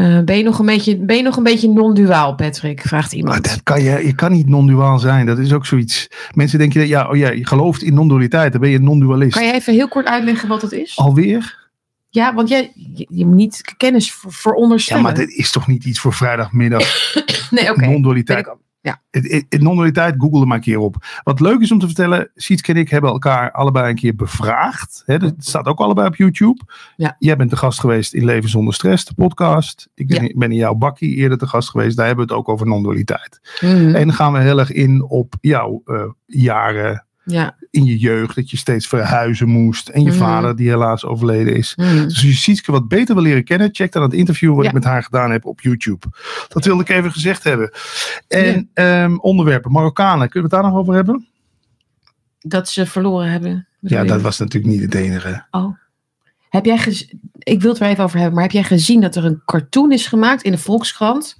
Eh, ben, je nog een beetje, ben je nog een beetje non-duaal, Patrick? Vraagt Maar iemand. dat kan je, je kan niet non-duaal zijn. Dat is ook zoiets. Mensen denken, dat, ja, oh ja, je gelooft in non-dualiteit. Dan ben je een non-dualist. Kan je even heel kort uitleggen wat dat is? Alweer? Ja, want jij, je, je moet niet kennis ver- Ja, maar dit is toch niet iets voor vrijdagmiddag. nee, oké. Non-dualiteit. Ja. Het- het- het Non-dualiteit, google er maar een keer op. Wat leuk is om te vertellen, Sietske en ik hebben elkaar allebei een keer bevraagd. Hè, dat staat ook allebei op YouTube. Ja. Jij bent de gast geweest in Leven zonder Stress, de podcast. Ik ben, Ja. ben in jouw bakkie eerder te gast geweest. Daar hebben we het ook over non-dualiteit. Mhm. En dan gaan we heel erg in op jouw eh, jaren Ja. in je jeugd. Dat je steeds verhuizen moest. En je Mhm. vader die helaas overleden is. Mhm. Dus als je Sietske wat beter wil leren kennen, check dan het interview wat Ja. ik met haar gedaan heb op YouTube. Dat wilde ik even gezegd hebben. En ehm, onderwerpen, Marokkanen, kunnen we het daar nog over hebben? Dat ze verloren hebben. Ja, dat was natuurlijk niet het enige. Oh. Heb jij ik wil het er even over hebben, maar heb jij gezien dat er een cartoon is gemaakt in de Volkskrant?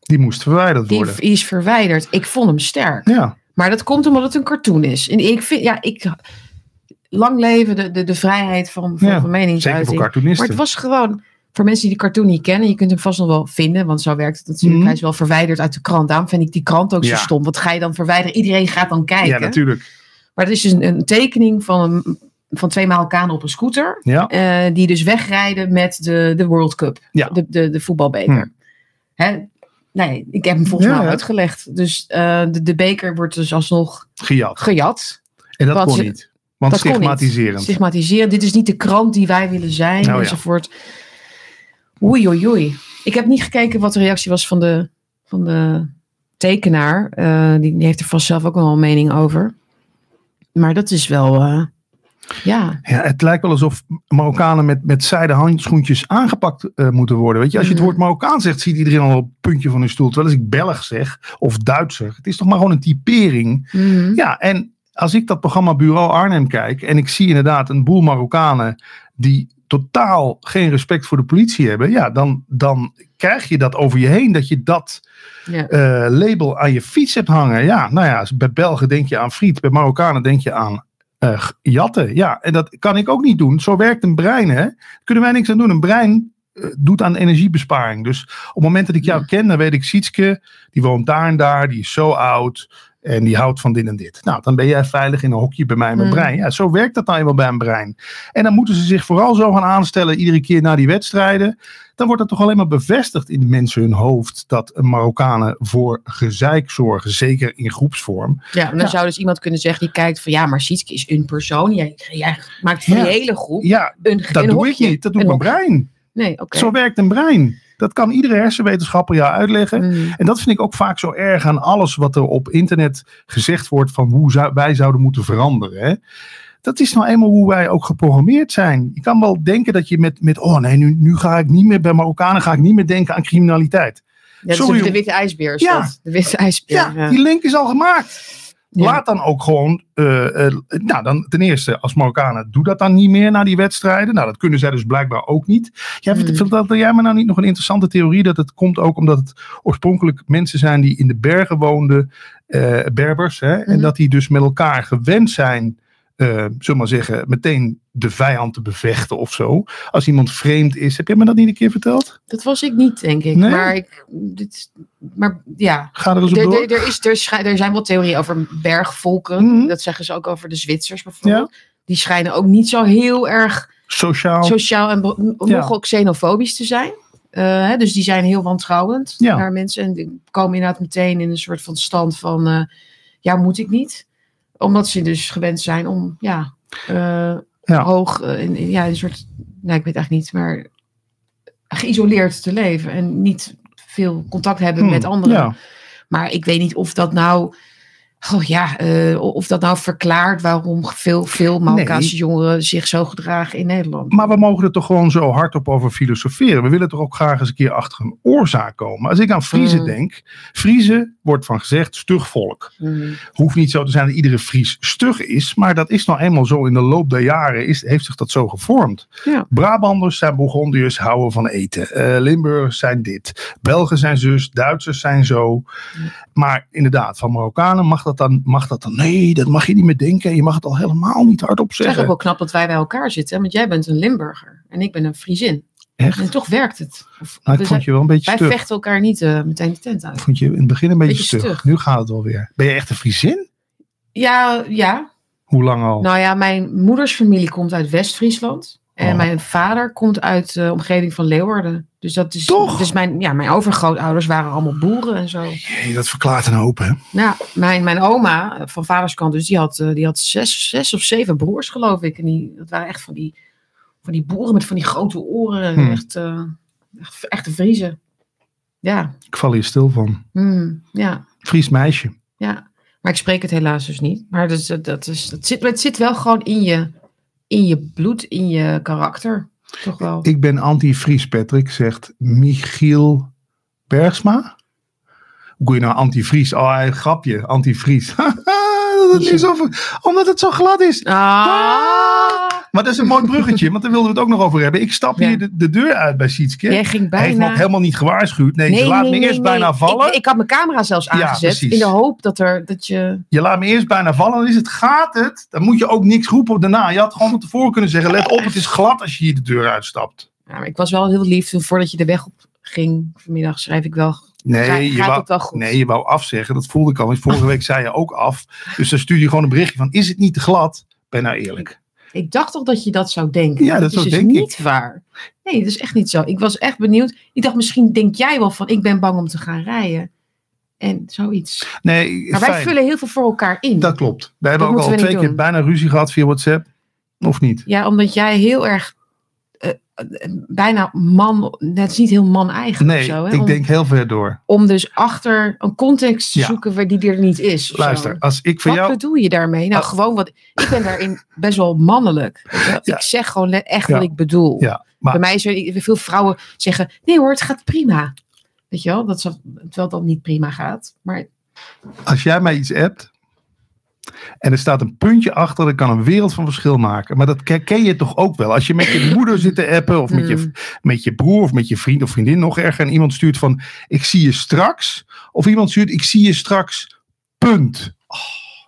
Die moest verwijderd Die worden. v- is verwijderd. Ik vond hem sterk. Ja, Maar dat komt omdat het een cartoon is. En ik vind, ja, ik. Lang leven de, de, de vrijheid van, van, Ja, van zeker meningsuiting. voor Maar cartoonisten. het was gewoon. Voor mensen die die cartoon niet kennen, je kunt hem vast nog wel vinden, want zo werkt het natuurlijk. Mhm. Hij is wel verwijderd uit de krant. Daarom vind ik die krant ook zo stom. Wat ga je dan verwijderen? Iedereen gaat dan kijken. Ja, natuurlijk. Maar het is dus een, een tekening van, een, van twee Marokkanen op een scooter. Ja, eh, die dus wegrijden met de, de World Cup. Ja. De, de, de voetbalbeker. Hè? Nee, ik heb hem volgens Ja, mij ja. uitgelegd. Dus eh, de, de beker wordt dus alsnog gejat. gejat. En dat kon niet. Want dat niet. stigmatiserend. Stigmatiseren. Dit is niet de krant die wij willen zijn. Ja. enzovoort. Oei, oei, oei. Ik heb niet gekeken wat de reactie was van de, van de tekenaar. Eh, die, die heeft er vast zelf ook wel een mening over. Maar dat is wel... eh, ja, Ja, het lijkt wel alsof Marokkanen met, met zijden handschoentjes aangepakt eh, moeten worden. Weet je, als je het Mhm. woord Marokkaan zegt, ziet iedereen al op het puntje van hun stoel. Terwijl als ik Belg zeg of Duitser, het is toch maar gewoon een typering. Mhm. Ja, en als ik dat programma Bureau Arnhem kijk en ik zie inderdaad een boel Marokkanen die totaal geen respect voor de politie hebben, ja, dan, dan krijg je dat over je heen, dat je dat Ja. eh, label aan je fiets hebt hangen. Ja, nou ja, bij Belgen denk je aan friet, bij Marokkanen denk je aan eh, jatten. Ja, en dat kan ik ook niet doen. Zo werkt een brein, hè. Daar kunnen wij niks aan doen. Een brein eh, doet aan energiebesparing. Dus op het moment dat ik jou ken, dan weet ik, Sietske, die woont daar en daar, die is zo oud en die houdt van dit en dit. Nou, dan ben jij veilig in een hokje bij mij in mijn Mm. brein. Ja, zo werkt dat nou eenmaal bij een brein. En dan moeten ze zich vooral zo gaan aanstellen iedere keer na die wedstrijden. Dan wordt het toch alleen maar bevestigd in mensen hun hoofd dat Marokkanen voor gezeik zorgen, zeker in groepsvorm. Ja, en dan Ja. zou dus iemand kunnen zeggen die kijkt van ja, maar Sietske is een persoon. Jij, jij maakt Ja. die hele groep Ja, een, dat een doe hokje. ik niet. Dat doet mijn brein. Nee, oké. Zo werkt een brein. Dat kan iedere hersenwetenschapper jou uitleggen. Mm. En dat vind ik ook vaak zo erg aan alles wat er op internet gezegd wordt van hoe zou- wij zouden moeten veranderen. Hè? Dat is nou eenmaal hoe wij ook geprogrammeerd zijn. Je kan wel denken dat je met, met oh nee, nu, nu ga ik niet meer bij Marokkanen ga ik niet meer denken aan criminaliteit. Ja, dat is Sorry, de witte ijsbeer. Ja. dat. De witte ijsbeer. Ja, Ja, die link is al gemaakt. Ja. Laat dan ook gewoon, eh, eh, nou dan ten eerste als Marokkanen, doe dat dan niet meer na die wedstrijden. Nou dat kunnen zij dus blijkbaar ook niet. Jij Hmm. vertelde jij me nou niet nog een interessante theorie dat het komt ook omdat het oorspronkelijk mensen zijn die in de bergen woonden, eh, Berbers, hè, en Mhm. dat die dus met elkaar gewend zijn, eh zullen maar zeggen, meteen de vijand te bevechten of zo. Als iemand vreemd is, heb jij me dat niet een keer verteld? Dat was ik niet, denk ik. Nee? Maar, ik, dit, maar ja, Ga er eens op door. er, er, is, er, er zijn wel theorieën over bergvolken. Mhm. Dat zeggen ze ook over de Zwitsers bijvoorbeeld. Die schijnen ook niet zo heel erg Sociaal. sociaal en Ja. nogal xenofobisch te zijn. Eh, dus die zijn heel wantrouwend Ja. naar mensen. En die komen inderdaad meteen in een soort van stand van... eh, ja, moet ik niet? Omdat ze dus gewend zijn om ja, eh, Ja. hoog... eh, in, in- ja, een soort... Nou, ik weet eigenlijk niet, maar geïsoleerd te leven. En niet veel contact hebben Hmm, met anderen. Ja. Maar ik weet niet of dat nou... Oh ja, eh, of dat nou verklaart waarom veel, veel Marokkaanse Nee. jongeren zich zo gedragen in Nederland. Maar we mogen er toch gewoon zo hardop over filosoferen. We willen toch ook graag eens een keer achter een oorzaak komen. Als ik aan Friese Mm. denk. Friese wordt van gezegd stug volk. Mm. Hoeft niet zo te zijn dat iedere Fries stug is. Maar dat is nou eenmaal zo in de loop der jaren. Is, heeft zich dat zo gevormd. Ja. Brabanders zijn Bourgondiërs, houden van eten. Eh, Limburgers zijn dit. Belgen zijn zus. Duitsers zijn zo. Maar inderdaad, van Marokkanen mag dat dan. Mag dat dan nee, dat mag je niet meer denken. Je mag het al helemaal niet hardop Het is zeggen. eigenlijk wel knap dat wij bij elkaar zitten. hè, Want jij bent een Limburger en ik ben een Friesin. Echt? En toch werkt het. Of, Nou, ik vond je wel een beetje wij stug. vechten elkaar niet eh, meteen de tent uit. vond je in het begin een beetje, Beetje stug. stug. Nu gaat het wel weer. Ben je echt een Friesin? Ja, ja. Hoe lang al? Nou ja, mijn moeders familie komt uit West-Friesland. En Oh. mijn vader komt uit de omgeving van Leeuwarden. Dus dat is. Toch? Dus mijn, ja, mijn overgrootouders waren allemaal boeren en zo. Jee, dat verklaart een hoop, hè? Nou, mijn, mijn oma eh, van vaderskant, dus die had, eh, die had zes, zes of zeven broers, geloof ik. En die, dat waren echt van die, van die boeren met van die grote oren. Hmm. Echt, eh echt, echte Vriezen. Ja, Ik val hier stil van. hmm, ja, Fries meisje. ja. Maar ik spreek het helaas dus niet. Maar dat, dat, is, dat zit, het zit wel gewoon in je, in je bloed, in je karakter. Toch wel. Ik ben anti-Fries, Patrick, zegt Michiel Bergsma. Hoe kun je nou anti-Fries? Oh, een grapje, anti-Fries. dat is zo, omdat het zo glad is. Ah, Maar dat is een mooi bruggetje, want daar wilden we het ook nog over hebben. Ik stap Ja. hier de, de deur uit bij Sietske. jij ging Hij heeft me bijna... ook helemaal niet gewaarschuwd. Nee, ze laat me eerst bijna vallen. Ik, ik had mijn camera zelfs aangezet. in de hoop dat, er, dat je... Je laat me eerst bijna vallen. Dan is het, gaat het? Dan moet je ook niks roepen daarna. Je had gewoon van tevoren kunnen zeggen, let op, het is glad als je hier de deur uitstapt. Ja, maar ik was wel heel lief. Toen voordat je de weg op ging vanmiddag, schrijf ik wel. Nee, Ga- je wou, het wel goed? nee, je wou afzeggen. Dat voelde ik al. Want vorige week zei je ook af. Dus dan stuur je gewoon een berichtje van, is het niet te glad? Ben nou eerlijk. Ik dacht toch dat je dat zou denken. Ja, maar dat is dus denk ik. niet waar. Nee, dat is echt niet zo. Ik was echt benieuwd. Ik dacht, misschien denk jij wel van, ik ben bang om te gaan rijden. En zoiets. Nee, Maar wij vullen heel veel voor elkaar in. Dat klopt. Wij hebben Dat ook al twee keer doen. bijna ruzie gehad via WhatsApp. Of niet? Ja, omdat jij heel erg... bijna man... Het is niet heel man-eigen Nee, of zo. Hè? ik denk heel ver door. om dus achter een context te Ja. zoeken waar die er niet is. zo. Luister, als ik voor Wat jou... bedoel je daarmee? Nou, gewoon wat. Ik ben daarin best wel mannelijk. Ja. Ik zeg gewoon net echt Ja. wat ik bedoel. Ja, maar- Bij mij is er veel vrouwen zeggen: nee hoor, het gaat prima. Weet je wel, dat, ze- terwijl dat niet prima gaat. Maar Als jij mij iets appt, En er staat een puntje achter, dat kan een wereld van verschil maken. Maar dat ken, je toch ook wel. Als je met je moeder zit te appen, of met, je, Hmm. met je broer, of met je vriend of vriendin, nog erger. En iemand stuurt van, ik zie je straks. Of iemand stuurt, ik zie je straks, punt. Oh,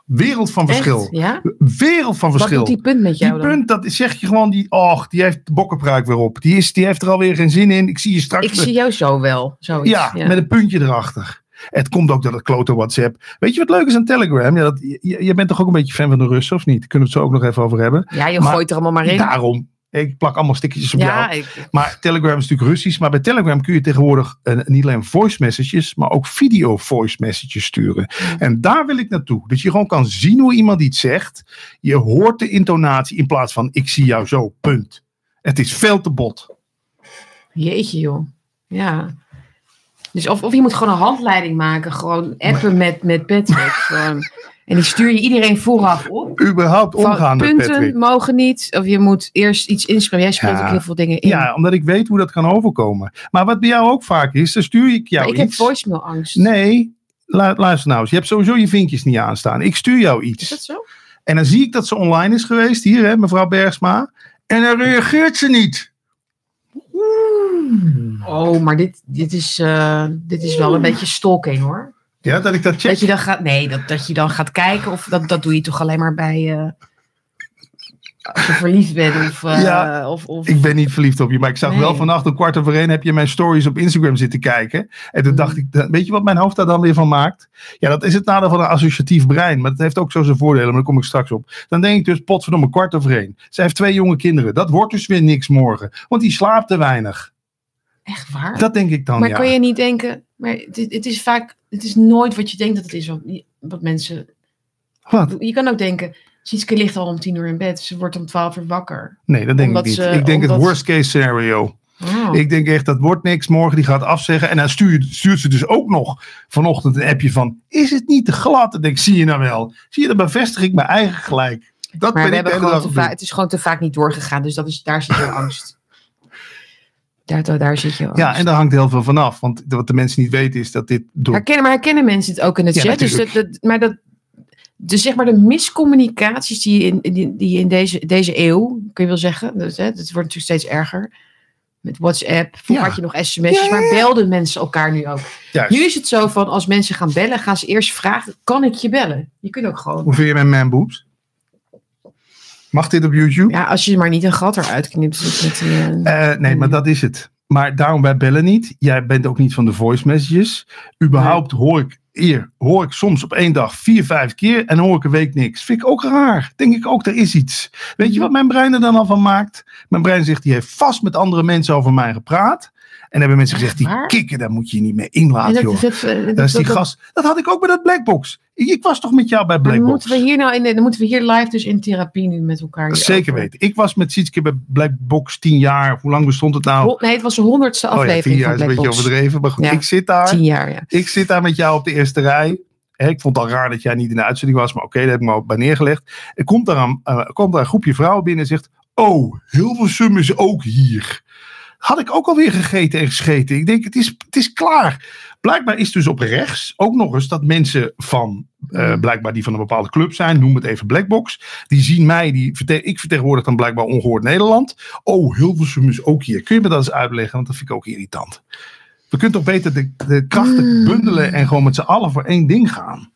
wereld van verschil. Echt? Ja? Wereld van Wat verschil. doet die punt met Die jou dan? punt, dat zeg je gewoon, die, och, die heeft de bokkenpruik weer op. Die, is, die heeft er alweer geen zin in. Ik zie je straks. Ik zie jou zo wel. Zoiets. ja, met een puntje erachter. Het komt ook dat klote WhatsApp. Weet je wat leuk is aan Telegram? Ja, dat, je, je bent toch ook een beetje fan van de Russen, of niet? Kunnen we het zo ook nog even over hebben. ja, je maar- gooit er allemaal maar in. Daarom. Ik plak allemaal stickertjes op ja, jou. ik, Maar Telegram is natuurlijk Russisch. Maar bij Telegram kun je tegenwoordig eh, niet alleen voice messages, maar ook video voice messages sturen. En daar wil ik naartoe. Dat je gewoon kan zien hoe iemand iets zegt. Je hoort de intonatie in plaats van ik zie jou zo, punt. Het is veel te bot. jeetje joh. Ja. Dus of, of je moet gewoon een handleiding maken. Gewoon appen met, met Patrick. Gewoon. En die stuur je iedereen vooraf op. Überhaupt omgaan met punten Patrick. mogen niet. Of je moet eerst iets inspreken. Jij spreekt Ja. ook heel veel dingen in. Ja, omdat ik weet hoe dat kan overkomen. Maar wat bij jou ook vaak is, dan stuur ik jou maar ik heb iets. voicemail angst. Nee, lu- luister nou eens. Je hebt sowieso je vinkjes niet aanstaan. Ik stuur jou Is iets. dat zo? En dan zie ik dat ze online is geweest, hier hè, mevrouw Bergsma. En dan reageert ze niet. Oh, maar dit, dit, is, eh, dit is wel een beetje stalking hoor. Ja, dat ik dat check. Dat je dan gaat, nee, dat, dat je dan gaat kijken. Of dat, dat doe je toch alleen maar bij. eh, als je verliefd bent. Of, eh, Ja, of, of Ik ben niet verliefd op je, maar ik zag Nee. wel vannacht om kwart over één heb je mijn stories op Instagram zitten kijken. En toen Mm. dacht ik, weet je wat mijn hoofd daar dan weer van maakt? Ja, dat is het nadeel van een associatief brein, maar dat heeft ook zo zijn voordelen, maar daar kom ik straks op. Dan denk ik dus, potverdomme, kwart over één. Zij heeft twee jonge kinderen, dat wordt dus weer niks morgen, want die slaapt te weinig. echt waar. Dat denk ik dan, maar ja. kan je niet denken. Maar het, is- het is vaak. Het is nooit wat je denkt dat het is. Wat, wat mensen. Wat? Je kan ook denken. Sietske ligt al om tien uur in bed. Ze wordt om twaalf uur wakker. Nee, dat denk Omdat ik niet. ze- ik denk het worst case scenario. Oh. Ik denk echt, dat wordt niks. Morgen die gaat afzeggen. En dan stuurt, stuurt ze dus ook nog vanochtend een appje van... Is het niet te glad? Dan denk ik, zie je nou wel. Zie je, dan bevestig ik mijn eigen gelijk. Dat maar ben we hebben gewoon te vaak, het is gewoon te vaak niet doorgegaan. Dus dat is, daar zit je angst. Daar, daar zit je angst. Ja, en daar hangt heel veel vanaf. Want wat de mensen niet weten is dat dit door... Herkennen, maar herkennen mensen het ook in het Ja, chat? Dus dat, dat, maar dat, dus zeg maar de miscommunicaties die in, die, die in deze, deze eeuw, kun je wel zeggen, dus, hè, het wordt natuurlijk steeds erger. Met WhatsApp, vroeger Ja. had je nog sms'jes, Ja, maar belden mensen elkaar nu ook. Juist. Nu is het zo van, als mensen gaan bellen, gaan ze eerst vragen, kan ik je bellen? Je kunt ook gewoon, Hoe vind je mijn man boobs? Mag dit op YouTube? ja, als je maar niet een gat eruit knipt. dus Met eh, Eh, nee, maar dat is het. Maar daarom, wij bellen niet. Jij bent ook niet van de voice messages. Überhaupt hoor ik hier, hoor ik soms op één dag vier, vijf keer en dan hoor ik een week niks. Vind ik ook raar. Denk ik ook, er is iets. Weet je wat mijn brein er dan al van maakt? Mijn brein zegt, die heeft vast met andere mensen over mij gepraat. En hebben mensen gezegd, die kikken, daar moet je niet mee inlaten, en joh. dat, dat, dat, Dat is die dat- gast. Dat had ik ook bij dat Blackbox. Ik, was toch met jou bij maar dan Blackbox? moeten we hier nou in, dan moeten we hier live dus in therapie nu met elkaar. Zeker weten. Ik was met Sietske bij Blackbox tien jaar. Hoe lang bestond het nou? Nee, het was de honderdste Oh ja, aflevering tien jaar is een beetje Blackbox. overdreven. Maar goed, Ja. ik zit daar. Tien jaar, ja. Ik zit daar met jou op de eerste rij. Ik vond het al raar dat jij niet in de uitzending was. Maar oké, daar heb ik me ook bij neergelegd. Er komt daar een, eh, komt daar een groepje vrouwen binnen en zegt... Oh, Hilversum is ook hier. Had ik ook alweer gegeten en gescheten. Ik denk, het is, het is klaar. Blijkbaar is dus op rechts ook nog eens dat mensen van... eh, blijkbaar die van een bepaalde club zijn. Noem het even Blackbox. Die zien mij. Die verte- ik vertegenwoordig dan blijkbaar ongehoord Nederland. Oh, Hilversum is ook hier. Kun je me dat eens uitleggen? Want dat vind ik ook irritant. We kunnen toch beter de, de krachten Hmm. bundelen en gewoon met z'n allen voor één ding gaan.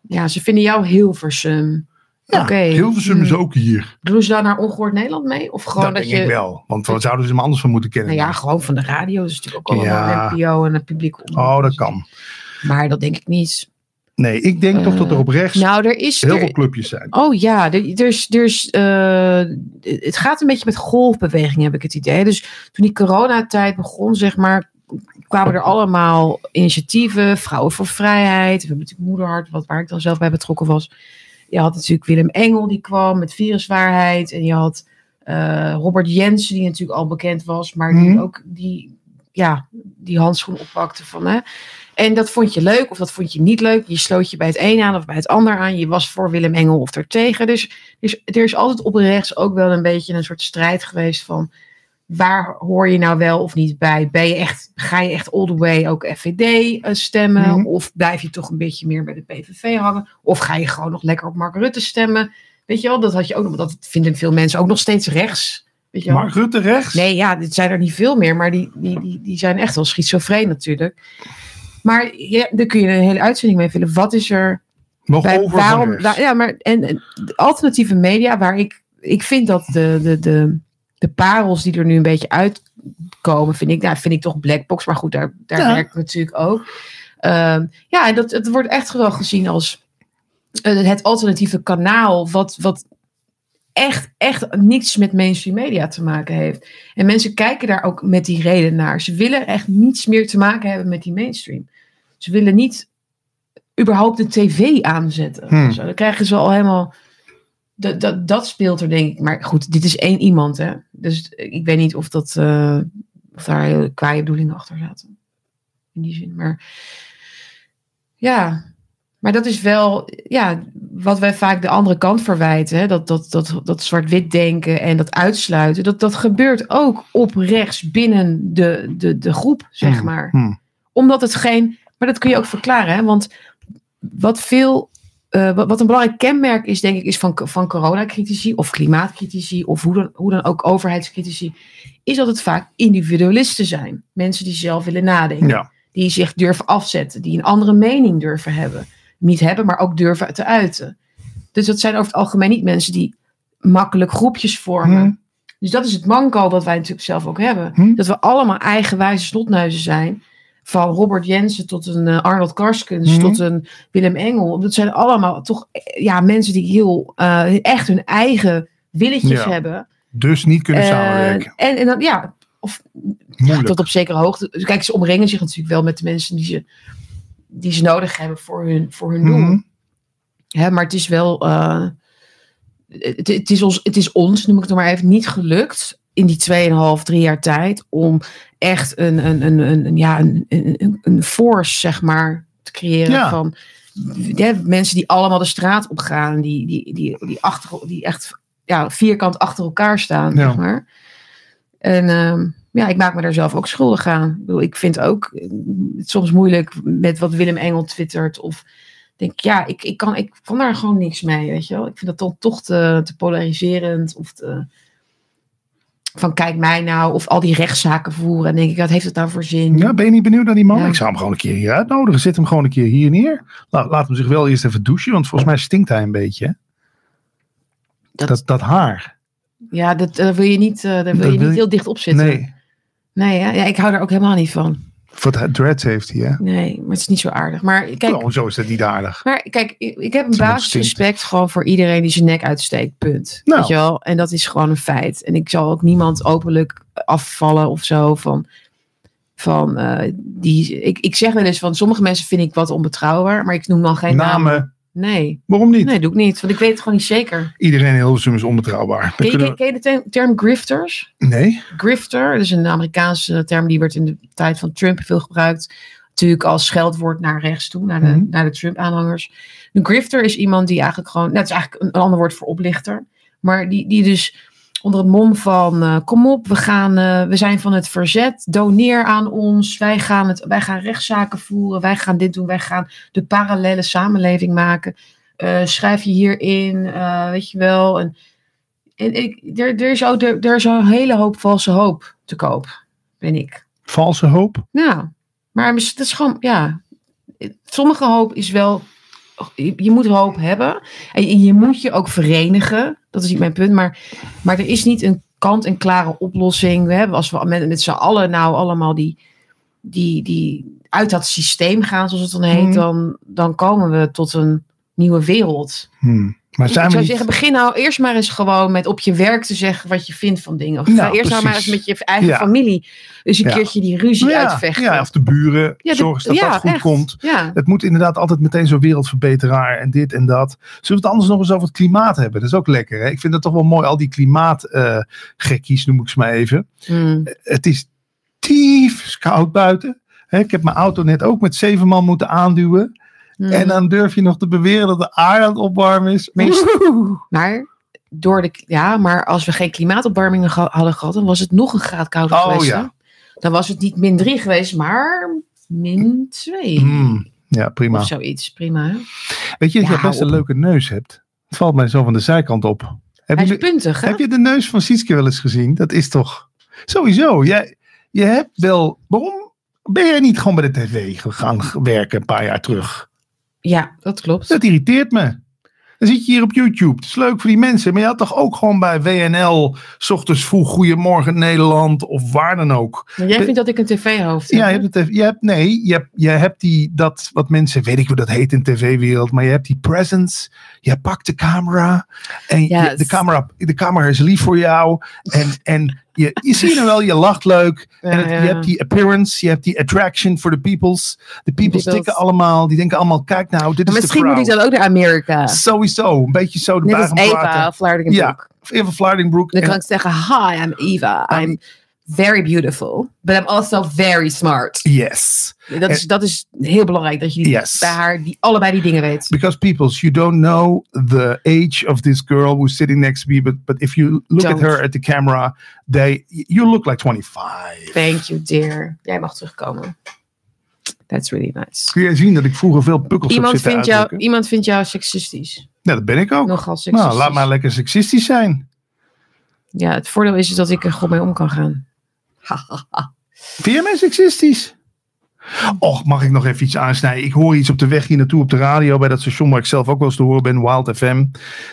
Ja, ze vinden jou Hilversum. Ja. Hilversum is Hmm. ook hier. Doen ze daar naar Ongehoord Nederland mee? Of gewoon dat dat, denk je... ik wel. Want wat zouden ze me anders van moeten kennen? Nou ja, gewoon van de radio. Dat is natuurlijk ook allemaal Ja. NPO en een publiek oh, dat kan. Maar dat denk ik niet. Nee, ik denk toch dat er op rechts Nou, er is... heel er- veel clubjes zijn. Oh ja, er, er is, er is, eh, het gaat een beetje met golfbeweging, heb ik het idee. Dus toen die coronatijd begon, zeg maar, kwamen er allemaal initiatieven. Vrouwen voor Vrijheid. We hebben natuurlijk Moederhart, wat, waar ik dan zelf bij betrokken was. Je had natuurlijk Willem Engel, die kwam met viruswaarheid. En je had eh, Robert Jensen, die natuurlijk al bekend was, maar die Mhm. ook die, ja, die handschoen oppakte van... Hè, en dat vond je leuk of dat vond je niet leuk. Je sloot je bij het een aan of bij het ander aan. Je was voor Willem Engel of ertegen. Dus, dus er is altijd op rechts ook wel een beetje een soort strijd geweest van... waar hoor je nou wel of niet bij? Ben je echt, ga je echt all the way ook FVD eh, stemmen? Mhm. Of blijf je toch een beetje meer bij de PVV hangen? Of ga je gewoon nog lekker op Mark Rutte stemmen? Weet je wel, dat had je ook nog, dat vinden veel mensen ook nog steeds rechts. Weet je wel? Mark Rutte rechts? Nee, ja, dit zijn er niet veel meer, maar die, die, die, die zijn echt wel schizofreen natuurlijk. Maar ja, daar kun je een hele uitzending mee vullen. Wat is er Nog bij- over waarom, wa- ja, maar en, en de alternatieve media, waar ik, ik vind dat de, de, de, de parels die er nu een beetje uitkomen, vind ik, nou, vind ik toch blackbox. Maar goed, daar, daar Ja. werkt natuurlijk ook. Ehm, ja, en dat, het wordt echt wel gezien als eh, het alternatieve kanaal, wat, wat echt, echt niets met mainstream media te maken heeft. En mensen kijken daar ook met die reden naar. Ze willen echt niets meer te maken hebben met die mainstream. Ze willen niet überhaupt de tv aanzetten. Hmm. Zo, dan krijgen ze al helemaal. Dat, dat, dat speelt er, denk ik. Maar goed, dit is één iemand, hè? Dus ik weet niet of, dat, eh, of daar hele kwaaie bedoelingen achter zaten. In die zin. Maar ja, maar dat is wel ja, wat wij vaak de andere kant verwijten. Hè? Dat, dat, dat, dat zwart-wit denken en dat uitsluiten. Dat, dat gebeurt ook op rechts binnen de, de, de groep, zeg Hmm, maar hmm. omdat het geen. Maar dat kun je ook verklaren, hè? want wat veel. Eh, wat, een belangrijk kenmerk is, denk ik, is van, van coronacritici of klimaatcritici of hoe dan, hoe dan ook overheidscritici, is dat het vaak individualisten zijn. Mensen die zelf willen nadenken, Ja. die zich durven afzetten, die een andere mening durven hebben. Niet hebben, maar ook durven te uiten. Dus dat zijn over het algemeen niet mensen die makkelijk groepjes vormen. Hmm. Dus dat is het manco wat wij natuurlijk zelf ook hebben. Hm. Dat we allemaal eigenwijze snotneuzen zijn. Van Robert Jensen tot een eh, Arnold Karskens Mhm. tot een Willem Engel. Dat zijn allemaal toch eh, ja, mensen die heel eh, echt hun eigen willetjes Ja. hebben. Dus niet kunnen samenwerken. en, en dan ja, of Moeilijk. tot op zekere hoogte. Kijk, ze omringen zich natuurlijk wel met de mensen die ze, die ze nodig hebben voor hun, voor hun doel. Mhm. Hè, maar het is wel. het, het, is ons, het is ons, noem ik het maar even, niet gelukt in die 2,5, 3 jaar tijd. om echt een, een, een, een, ja, een, een, een- force, zeg maar, te creëren. Ja. van ja, mensen die allemaal de straat op gaan. Die, die, die, die, achter, die echt ja, vierkant achter elkaar staan, Ja. zeg maar. En ehm, ja, ik maak me daar zelf ook schuldig aan. Ik, bedoel, ik vind ook eh, het soms moeilijk met wat Willem Engel twittert. Of denk, ja, ik, ik, kan, ik kan daar gewoon niks mee, weet je wel. Ik vind dat dan toch te, te polariserend. Of te, van kijk mij nou. Of al die rechtszaken voeren. En denk ik, wat heeft het nou voor zin? Ja, ben je niet benieuwd naar die man? Ja. Ik zou hem gewoon een keer hier uitnodigen. Zet hem gewoon een keer hier neer. La- laat hem zich wel eerst even douchen, want volgens mij stinkt hij een beetje. Dat- Dat, dat, haar. Ja, dat eh, wil je niet, eh, daar wil Dat je wil niet je- heel dicht op zitten. Nee, Nee, ja, ik hou daar ook helemaal niet van. Wat dreads heeft hij, hè? Nee, maar het is niet zo aardig. Maar kijk, Oh, zo is dat niet aardig. Maar kijk, ik, ik heb een basisrespect gewoon voor iedereen die zijn nek uitsteekt. Punt. Nou. Weet je wel? En dat is gewoon een feit. En ik zal ook niemand openlijk afvallen of zo van. van eh, die, ik, ik zeg wel eens van sommige mensen vind ik wat onbetrouwbaar, maar ik noem dan geen namen. Namen, Nee, waarom niet? nee, doe ik niet. Want ik weet het gewoon niet zeker. Iedereen in Hilversum is onbetrouwbaar. Ken je, ken, de term, grifters? Nee? Grifter, dat is een Amerikaanse term die werd in de tijd van Trump veel gebruikt. Natuurlijk als scheldwoord naar rechts toe, naar de, Mhm. naar de Trump-aanhangers. Een grifter is iemand die eigenlijk gewoon, nou, het is eigenlijk een, een ander woord voor oplichter, maar die, die dus onder het mom van eh, kom op, we, gaan, eh, we zijn van het verzet, doneer aan ons, wij gaan, het, wij gaan rechtszaken voeren, wij gaan dit doen, wij gaan de parallele samenleving maken. Eh, schrijf je hierin, weet je wel. En, en ik, er, er, is ook, er, er is een hele hoop valse hoop te koop, ben ik. Valse hoop? Nou, maar het is gewoon, ja. Sommige hoop is wel. Je, moet hoop hebben. En je, moet je ook verenigen. Dat is niet mijn punt. Maar, maar er is niet een kant-en-klare oplossing. We hebben, als we met, met z'n allen nou allemaal die, die, die uit dat systeem gaan, zoals het dan heet, Mhm. dan, dan komen we tot een nieuwe wereld. Hmm. Maar ik zijn we zou niet... zeggen, begin nou eerst maar eens gewoon met op je werk te zeggen wat je vindt van dingen. Of Nou, ga eerst nou maar eens met je eigen Ja. familie eens een Ja. keertje die ruzie ja, uitvechten. ja, of de buren. Ja, de- Zorg eens dat dat goed echt. komt. Het moet inderdaad altijd meteen zo'n wereldverbeteraar en dit en dat. Zullen we het anders nog eens over het klimaat hebben? Dat is ook lekker. Hè? Ik vind het toch wel mooi, al die klimaatgekkies noem ik ze maar even. Mm. Het is tief koud buiten. Hè, ik heb mijn auto net ook met zeven man moeten aanduwen. Mm. En dan durf je nog te beweren dat de aarde aan het opwarmen is. Maar je- door de, ja, maar als we geen klimaatopwarming hadden gehad, dan was het nog een graad kouder Oh, geweest. ja. Dan was het niet min 3 geweest, maar min 2. Mm, ja, prima. Of zoiets, prima. Hè? Weet je dat Ja, je best een leuke neus hebt? Het valt mij zo van de zijkant op. Heb Hij je, is puntig, hè? heb je de neus van Sietske wel eens gezien? Dat is toch... Sowieso. Jij, je hebt wel... Waarom ben jij niet gewoon bij de tv gaan werken een paar jaar terug? Ja, dat klopt. Dat irriteert me. Dan zit je hier op YouTube. Het is leuk voor die mensen. Maar je had toch ook gewoon bij WNL... s ochtends vroeg Goedemorgen Nederland... of waar dan ook. Maar jij vindt dat ik een tv-hoofd heb? Ja, je hebt het je hebt, nee, je hebt, je hebt die, dat wat mensen, weet ik hoe dat heet in de tv-wereld, maar je hebt die presence, je pakt de camera en je- de, camera, de camera is lief voor jou en, en je, je ziet er wel, je lacht leuk en het- Ja, je ja. hebt die appearance, je hebt die attraction for the peoples. De peoples Peoples. tikken allemaal, die denken allemaal, kijk nou, dit is misschien moet ik dan ook naar Amerika. Sowieso, een beetje zo de Net als Eva. Vlaardingenbroek. Eva Vlaardingbroek. Dan kan ik zeggen, hi, I'm Eva. I'm very beautiful. But I'm also very smart. yes. Dat is, dat is heel belangrijk, dat je die, Yes. bij haar die, allebei die dingen weet. Because peoples, you don't know the age of this girl who's sitting next to me, but but if you look at her at the camera, they you look like 25. Thank you, dear. Jij mag terugkomen. That's really nice. Kun je zien dat ik vroeger veel pukkels heb Iemand zitten vindt, jou, iemand vindt jou seksistisch. Ja, dat ben ik ook. Nogal seksistisch. Nou, laat maar lekker seksistisch zijn. Ja, het voordeel is dat ik er goed mee om kan gaan. Vind mij seksistisch? Och, mag ik nog even iets aansnijden? Ik hoor iets op de weg hier naartoe op de radio bij dat station waar ik zelf ook wel eens te horen ben, Wild FM.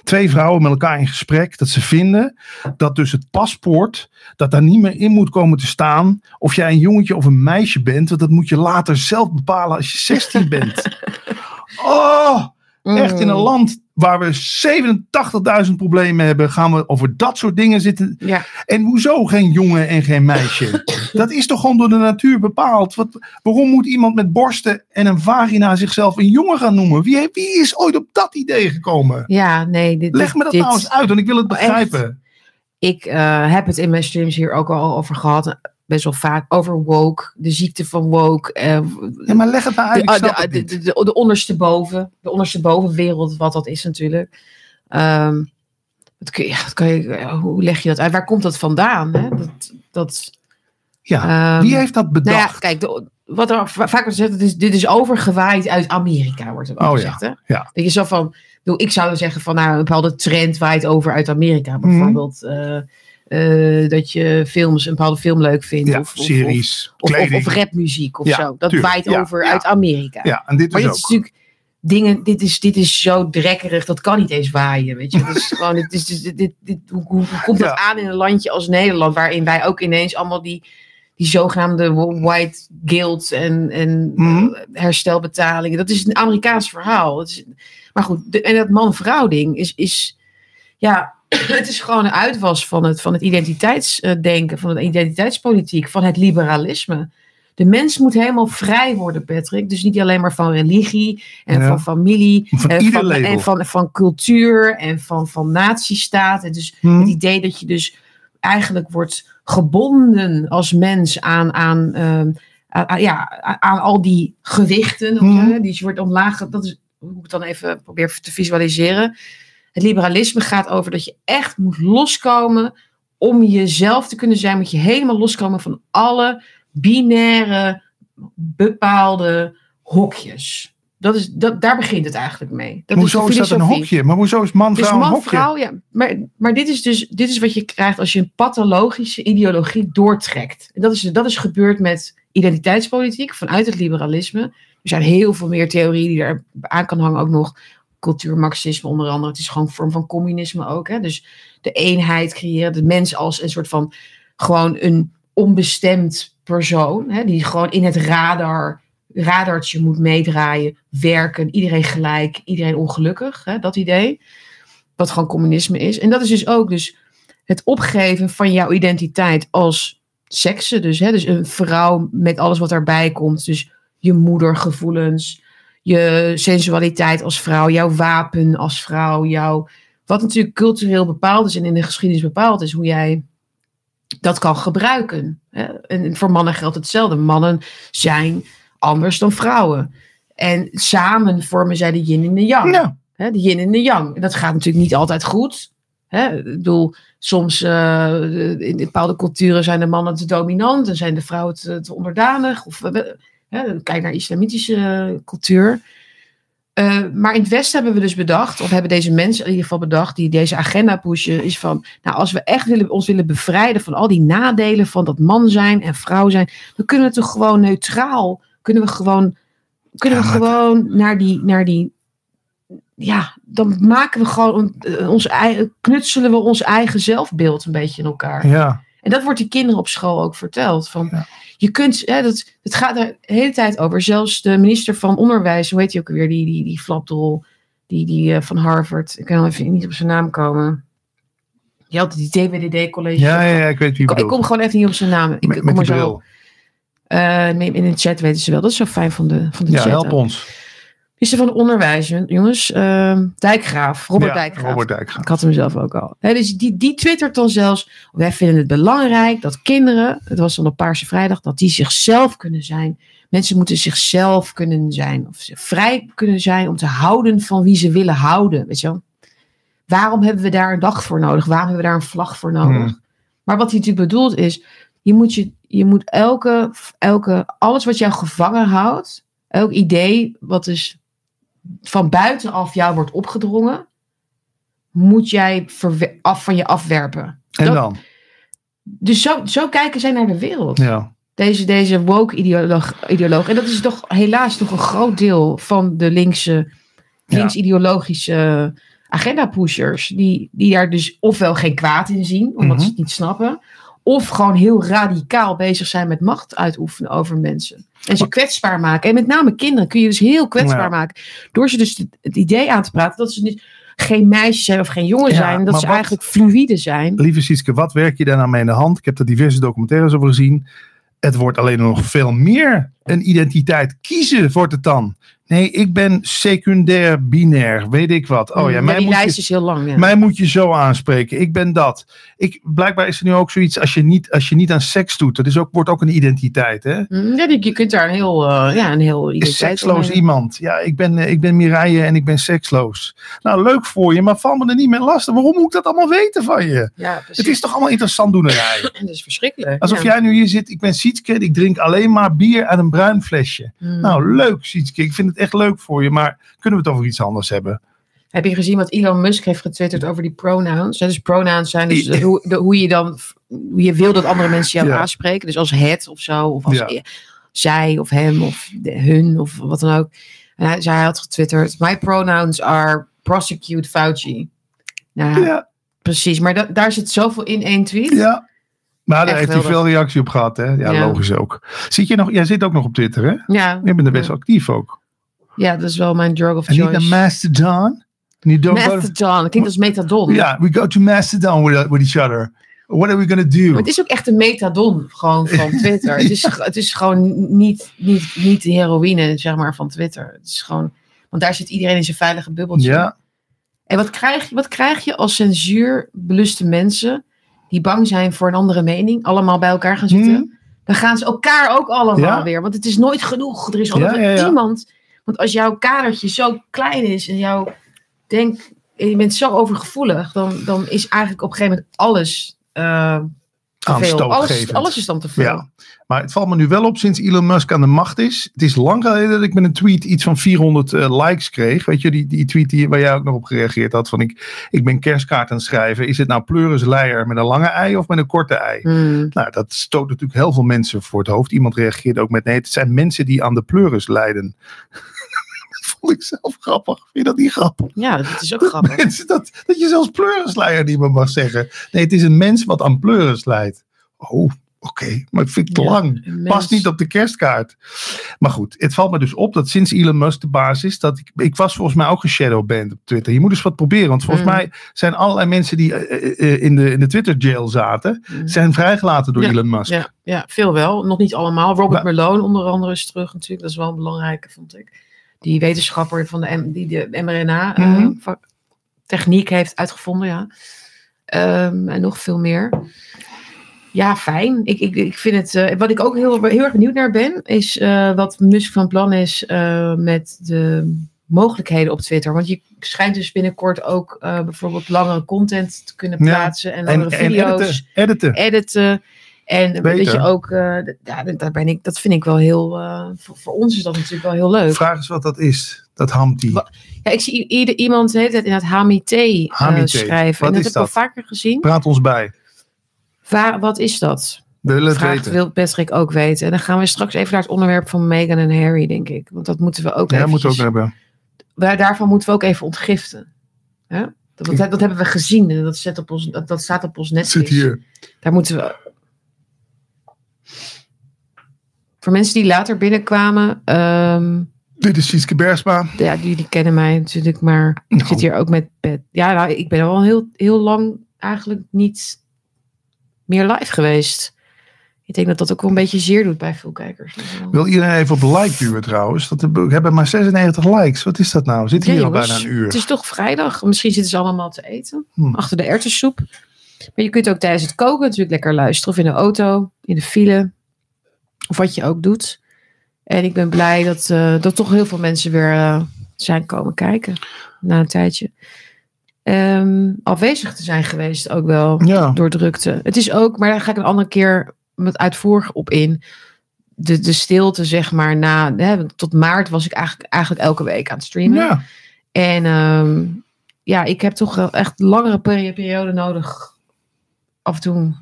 Twee vrouwen met elkaar in gesprek dat ze vinden dat dus het paspoort, dat daar niet meer in moet komen te staan of jij een jongetje of een meisje bent, want dat moet je later zelf bepalen als je 16 bent. Oh, echt in een Mm. land waar we 87.000 problemen hebben, gaan we over dat soort dingen zitten. Ja, En hoezo geen jongen en geen meisje? Dat is toch gewoon door de natuur bepaald? Wat, waarom moet iemand met borsten en een vagina zichzelf een jongen gaan noemen? Wie, wie is ooit op dat idee gekomen? ja nee. Dit, Leg me dat dit, nou eens uit, want ik wil het Oh, echt? begrijpen. Ik eh, heb het in mijn streams hier ook al over gehad. Best wel vaak over woke. De ziekte van woke. eh, Ja, maar leg het nou uit, de, snap de, de, de, de, de onderste boven. De onderste bovenwereld, wat dat is natuurlijk. Ehm, kun je, kan je, hoe leg je dat uit? Waar komt dat vandaan? Hè? Dat, dat, Ja, ehm, wie heeft dat nou ja, bedacht? kijk, de- wat er va- vaak wordt gezegd, dit is, dit is overgewaaid uit Amerika, wordt er ook Oh ja, gezegd. Hè? ja. Dat je zo van, ik bedoel, ik zou zeggen van, nou, een bepaalde trend waait over uit Amerika. Mhm. Bijvoorbeeld eh, eh, dat je films, een bepaalde film leuk vindt. ja, of, series, of, of, rapmuziek of zo. Dat tuurlijk, waait over uit Amerika. ja, en dit Maar is dit ook. is natuurlijk dingen, dit is, dit is zo drekkerig, dat kan niet eens waaien, weet je. Het is gewoon, dit is, dit, dit, dit, hoe, komt dat aan in een landje als Nederland, waarin wij ook ineens allemaal die, die zogenaamde white guilt en, en Mhm. herstelbetalingen, dat is een Amerikaans verhaal. Is, maar goed, de- en dat man-vrouw ding is, is, ja, het is gewoon een uitwas van het, van het identiteitsdenken, van de identiteitspolitiek, van het liberalisme. De mens moet helemaal vrij worden, Patrick. Dus niet alleen maar van religie en Ja. van familie. Van en van, en van, van cultuur en van, van nazistaten. Dus Hm? het idee dat je dus eigenlijk wordt gebonden als mens aan, aan, ehm, aan, ja, aan, al die gewichten. of zo, die je wordt omlaag. Dat is hoe ik het dan even probeer te visualiseren. Het liberalisme gaat over dat je echt moet loskomen. Om jezelf te kunnen zijn, moet je helemaal loskomen van alle binaire, bepaalde hokjes. Dat is, dat, daar begint het eigenlijk mee. Dat hoezo is dat een hokje? Maar hoezo is man, Dus vrouw een man, hokje? vrouw, ja. Maar, maar dit is dus dit is wat je krijgt als je een pathologische ideologie doortrekt. En dat is, dat is gebeurd met identiteitspolitiek vanuit het liberalisme. Er zijn heel veel meer theorieën die er aan kan hangen. Ook nog cultuurmarxisme onder andere. Het is gewoon een vorm van communisme ook. Hè? Dus de eenheid creëren. De mens als een soort van gewoon een onbestemd persoon. Hè? Die gewoon in het radar, radartje moet meedraaien. Werken. Iedereen gelijk. Iedereen ongelukkig. Hè? Dat idee. Wat gewoon communisme is. En dat is dus ook dus het opgeven van jouw identiteit als seksen. Dus, hè? dus een vrouw met alles wat daarbij komt. Dus je moedergevoelens, je sensualiteit als vrouw, jouw wapen als vrouw, jouw, wat natuurlijk cultureel bepaald is en in de geschiedenis bepaald is, hoe jij dat kan gebruiken. En voor mannen geldt hetzelfde. Mannen zijn anders dan vrouwen. En samen vormen zij de yin en de yang. Ja? De yin en de yang. En dat gaat natuurlijk niet altijd goed. Ik bedoel, soms uh, in bepaalde culturen zijn de mannen te dominant en zijn de vrouwen te, te onderdanig. Of, hè, kijk naar islamitische cultuur. Uh, maar in het Westen hebben we dus bedacht, of hebben deze mensen in ieder geval bedacht, die deze agenda pushen, is van, nou als we echt willen, ons willen bevrijden van al die nadelen van dat man zijn en vrouw zijn, dan kunnen we toch gewoon neutraal, kunnen we gewoon, kunnen we gewoon naar die, naar die, ja, dan maken we gewoon ons eigen, knutselen we ons eigen zelfbeeld een beetje in elkaar. Ja. En dat wordt die kinderen op school ook verteld. Van, ja. Je kunt, hè, dat, het gaat er de hele tijd over. Zelfs de minister van Onderwijs, hoe heet hij ook weer, die, die, die flapdrol, die, die uh, van Harvard. Ik kan even niet op zijn naam komen. Die had die DWDD-college. Ja, ja, ja, ik weet wie ik, ik kom gewoon even niet op zijn naam. Ik, met, kom met maar zo. Uh, in de chat weten ze wel. Dat is zo fijn van de, van de Ja, chat. help ook. ons. Minister van Onderwijs, jongens. Uh, Dijkgraaf, Robert Ja, Dijkgraaf. Robert Dijkgraaf. Ik had hem zelf ook al. Hè, dus die, die twittert dan zelfs. Wij vinden het belangrijk dat kinderen, het was dan op Paarse Vrijdag, dat die zichzelf kunnen zijn. Mensen moeten zichzelf kunnen zijn. Of ze vrij kunnen zijn om te houden van wie ze willen houden. Weet je wel? Waarom hebben we daar een dag voor nodig? Waarom hebben we daar een vlag voor nodig? Hmm. Maar wat hij natuurlijk bedoelt is, je moet, je, je moet elke, elke, alles wat jou gevangen houdt, elk idee wat dus van buitenaf jou wordt opgedrongen, moet jij af van je afwerpen. En Dat- dan? Dus zo, zo kijken zij naar de wereld. Ja. Deze, deze woke ideoloog, ideoloog. En dat is toch helaas toch een groot deel van de linkse, links-ideologische agenda pushers. Die, die daar dus ofwel geen kwaad in zien, omdat Mhm. ze het niet snappen. Of gewoon heel radicaal bezig zijn met macht uitoefenen over mensen. En ze kwetsbaar maken. En met name kinderen kun je dus heel kwetsbaar Ja. maken. Door ze dus het, idee aan te praten dat ze niet, geen meisjes zijn of geen jongen Ja, zijn. Dat ze wat- eigenlijk fluïde zijn. Lieve Sietske, wat werk je daar nou mee in de hand? Ik heb er diverse documentaires over gezien. Het wordt alleen nog veel meer een identiteit. Kiezen wordt het dan. Nee, ik ben secundair binair, weet ik wat. Oh ja, Mm, mij die moet lijst je is heel lang. Ja. Mij moet je zo aanspreken. Ik ben dat. Ik, blijkbaar is er nu ook zoiets als je niet, als je niet aan seks doet. Dat is ook, wordt ook een identiteit. Hè? Mm, Ja, je kunt daar een heel, eh, ja, een heel identiteit seksloos iemand. Ja, ik ben, eh, ik ben Mireille en ik ben seksloos. Nou, leuk voor je, maar val me er niet mee lastig. Waarom moet ik dat allemaal weten van je? Ja, precies. Het is toch allemaal interessant doenerij. Dat is verschrikkelijk. Alsof ja. jij nu hier zit, ik ben Sietske, ik drink alleen maar bier uit een bruin flesje. Mm. Nou, leuk Sietske, ik vind het echt leuk voor je, maar kunnen we het over iets anders hebben? Heb je gezien wat Elon Musk heeft getwitterd over die pronouns? Dus pronouns zijn dus hoe, de- hoe je dan hoe je wil dat andere mensen jou Ja. aanspreken. Dus als het of zo, of als Ja. zij of hem of de- hun of wat dan ook. En hij, zij had getwitterd: My pronouns are prosecute Fauci. Nou, ja, precies. Maar da- daar zit zoveel in één tweet. ja. Maar daar heeft hij veel reactie op gehad, hè? Ja, Ja. logisch ook. Zit je nog, jij zit ook nog op Twitter, hè? Ja, Je bent er best actief ook. Ja, dat is wel mijn drug of En niet choice. naar Mastodon? You don't go to- Mastodon, dat klinkt als metadon. Ja, we go to Mastodon with, with each other. What are we gonna do? Maar het is ook echt een metadon gewoon van Twitter. het, is, het is gewoon niet, niet, niet de heroïne zeg maar, van Twitter. Het is gewoon, want daar zit iedereen in zijn veilige bubbeltje. Ja, En wat krijg, je, wat krijg je als censuurbeluste mensen die bang zijn voor een andere mening, allemaal bij elkaar gaan zitten? Hmm. Dan gaan ze elkaar ook allemaal Ja. weer. Want het is nooit genoeg. Er is altijd ja. iemand. Want als jouw kadertje zo klein is en jouw denk, en je bent zo overgevoelig, dan, dan is eigenlijk op een gegeven moment alles veel. Alles, alles is dan te veel. Ja. Maar het valt me nu wel op sinds Elon Musk aan de macht is. Het is lang geleden dat ik met een tweet iets van 400 eh, likes kreeg. Weet je, die, die tweet die, waar jij ook nog op gereageerd had. Van ik, ik ben kerstkaart aan het schrijven. Is het nou pleuris leier met een lange ei of met een korte ei? Hmm. Nou, dat stoot natuurlijk heel veel mensen voor het hoofd. Iemand reageerde ook met nee, het zijn mensen die aan de pleuris lijden. Vond ik zelf grappig. Vind je dat niet grappig? Ja, dat is ook grappig. Mensen, dat, dat je zelfs pleurisleier niet meer mag zeggen. Nee, het is een mens wat aan pleuris lijdt. Oh, oké. Maar het vind ik te Ja, lang. een Past niet op de kerstkaart. Maar goed, het valt me dus op dat sinds Elon Musk de baas is, dat ik, ik was volgens mij ook geshadowband op Twitter. Je moet eens wat proberen, want volgens Mm. mij zijn allerlei mensen die eh, eh, eh, in de, in de Twitter jail zaten, Hmm. zijn vrijgelaten door Ja, Elon Musk. Ja, ja, veel wel. Nog niet allemaal. Robert Maar- Malone onder andere is terug natuurlijk. Dat is wel een belangrijke, vond ik. Die wetenschapper van de, M- die de Mhm. mRNA-techniek heeft uitgevonden, ja. Ehm, en nog veel meer. Ja, fijn. Ik, ik, ik vind het, eh, wat ik ook heel, heel erg benieuwd naar ben, is eh, wat Musk van plan is eh, met de mogelijkheden op Twitter. Want je schijnt dus binnenkort ook bijvoorbeeld langere content te kunnen plaatsen. En en video's editen. editen. En dat Beter. je ook, eh, ja, daar ben ik, dat vind ik wel heel, eh, voor, voor ons is dat natuurlijk wel heel leuk. Vraag eens wat dat is, dat Hamti. Ja, ik zie ieder, iemand de hele tijd in het HMIT eh, schrijven. Wat en dat is heb ik al dat? vaker gezien. Praat ons bij. Waar, wat is dat? Willen het Vraagt weten. wil Patrick ook weten. En dan gaan we straks even naar het onderwerp van Meghan en Harry, denk ik. Want dat moeten we ook Ja, moeten we ook hebben. Wij- daarvan moeten we ook even ontgiften. Hè? Dat, dat, dat hebben we gezien. En dat, zet op ons, dat, dat staat op ons Het Netflix. zit hier. Daar moeten we. Voor mensen die later binnenkwamen, ehm, Dit is Sietske Bersma. ja, die, die kennen mij natuurlijk, maar ik Nou. zit hier ook met Pet. Ja, nou, ik ben al heel, heel lang eigenlijk niet meer live geweest. Ik denk dat dat ook wel een beetje zeer doet bij veel kijkers. Wil iedereen even op like duwen trouwens? Dat we hebben maar 96 likes. Wat is dat nou? Zit hier Ja, al bijna een uur. Het is toch vrijdag? Misschien zitten ze allemaal te eten. Hm. Achter de erwtensoep. Maar je kunt ook tijdens het koken natuurlijk lekker luisteren. Of in de auto, in de file. Of wat je ook doet. En ik ben blij dat, eh, dat toch heel veel mensen weer eh, zijn komen kijken. Na een tijdje. Ehm, afwezig te zijn geweest ook wel. Ja, Door drukte. Het is ook, maar daar ga ik een andere keer met uitvoerig op in. De, de stilte, zeg maar, na. Hè, tot maart was ik eigenlijk, eigenlijk elke week aan het streamen. ja. En ehm, ja, ik heb toch wel echt langere peri- periode nodig. Af en toe.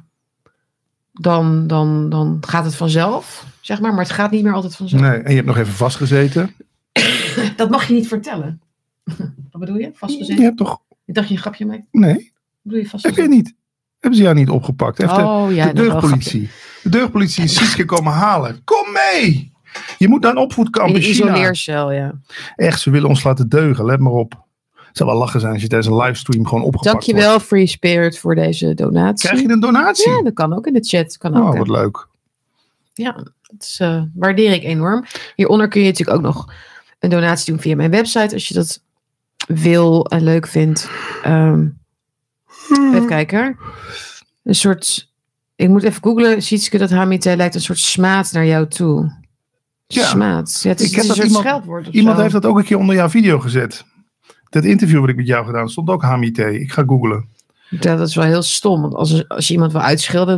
Dan, dan, dan gaat het vanzelf, zeg maar. Maar het gaat niet meer altijd vanzelf. Nee, en je hebt nog even vastgezeten. Dat mag je niet vertellen. Wat bedoel je? Je Vastgezeten? hebt toch... Ik dacht je een grapje mee. Nee, Wat bedoel je heb je vastgezeten? niet. Hebben ze jou niet opgepakt? Heeft de- Oh ja, de een grapje. deugdpolitie. De deugdpolitie is Sietske komen halen. Kom mee! Je moet naar een opvoedkamp In in isoleercel, ja. Echt, ze willen ons laten deugen. Let maar op. Zou wel lachen zijn als je tijdens een livestream gewoon opgepakt wordt. Dankjewel, Free Spirit, voor deze donatie. Krijg je een donatie? Ja, dat kan ook in de chat. Kan ook, oh, hè. wat leuk. Ja, dat is, eh, waardeer ik enorm. Hieronder kun je natuurlijk ook nog een donatie doen via mijn website als je dat wil en leuk vindt. Ehm, even kijken. Een soort, ik moet even googlen, Sietske, dat Hamite lijkt een soort smaad naar jou toe. Ja. Smaad. Ja, het is, Ik het heb is een dat soort iemand- heeft dat ook een keer onder jouw video gezet. Dat interview wat ik met jou gedaan stond ook Hamite. Ik ga googlen. Ja, dat is wel heel stom. Want als, als je iemand wil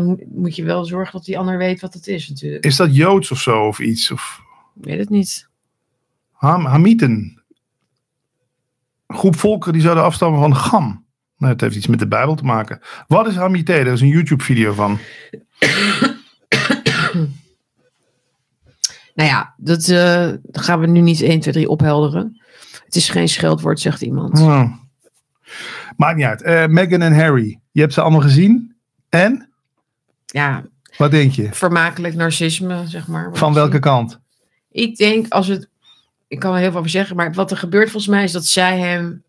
moet- moet je wel zorgen dat die ander weet wat het is natuurlijk. Is dat Joods of zo of iets? Of Ik weet het niet. Ham, Hamieten. Een groep volkeren die zouden afstammen van Gam. Nou, het heeft iets met de Bijbel te maken. Wat is Hamite? Daar is een YouTube video van. Nou ja, dat eh, gaan we nu niet 1, 2, 3 ophelderen. Het is geen scheldwoord, zegt iemand. Maakt niet uit. Eh, Meghan en Harry. Je hebt ze allemaal gezien. En? Ja, Wat denk je? vermakelijk narcisme, zeg maar. Van welke kant? Ik denk, als het... Ik kan er heel veel over zeggen, maar wat er gebeurt volgens mij is dat zij hem...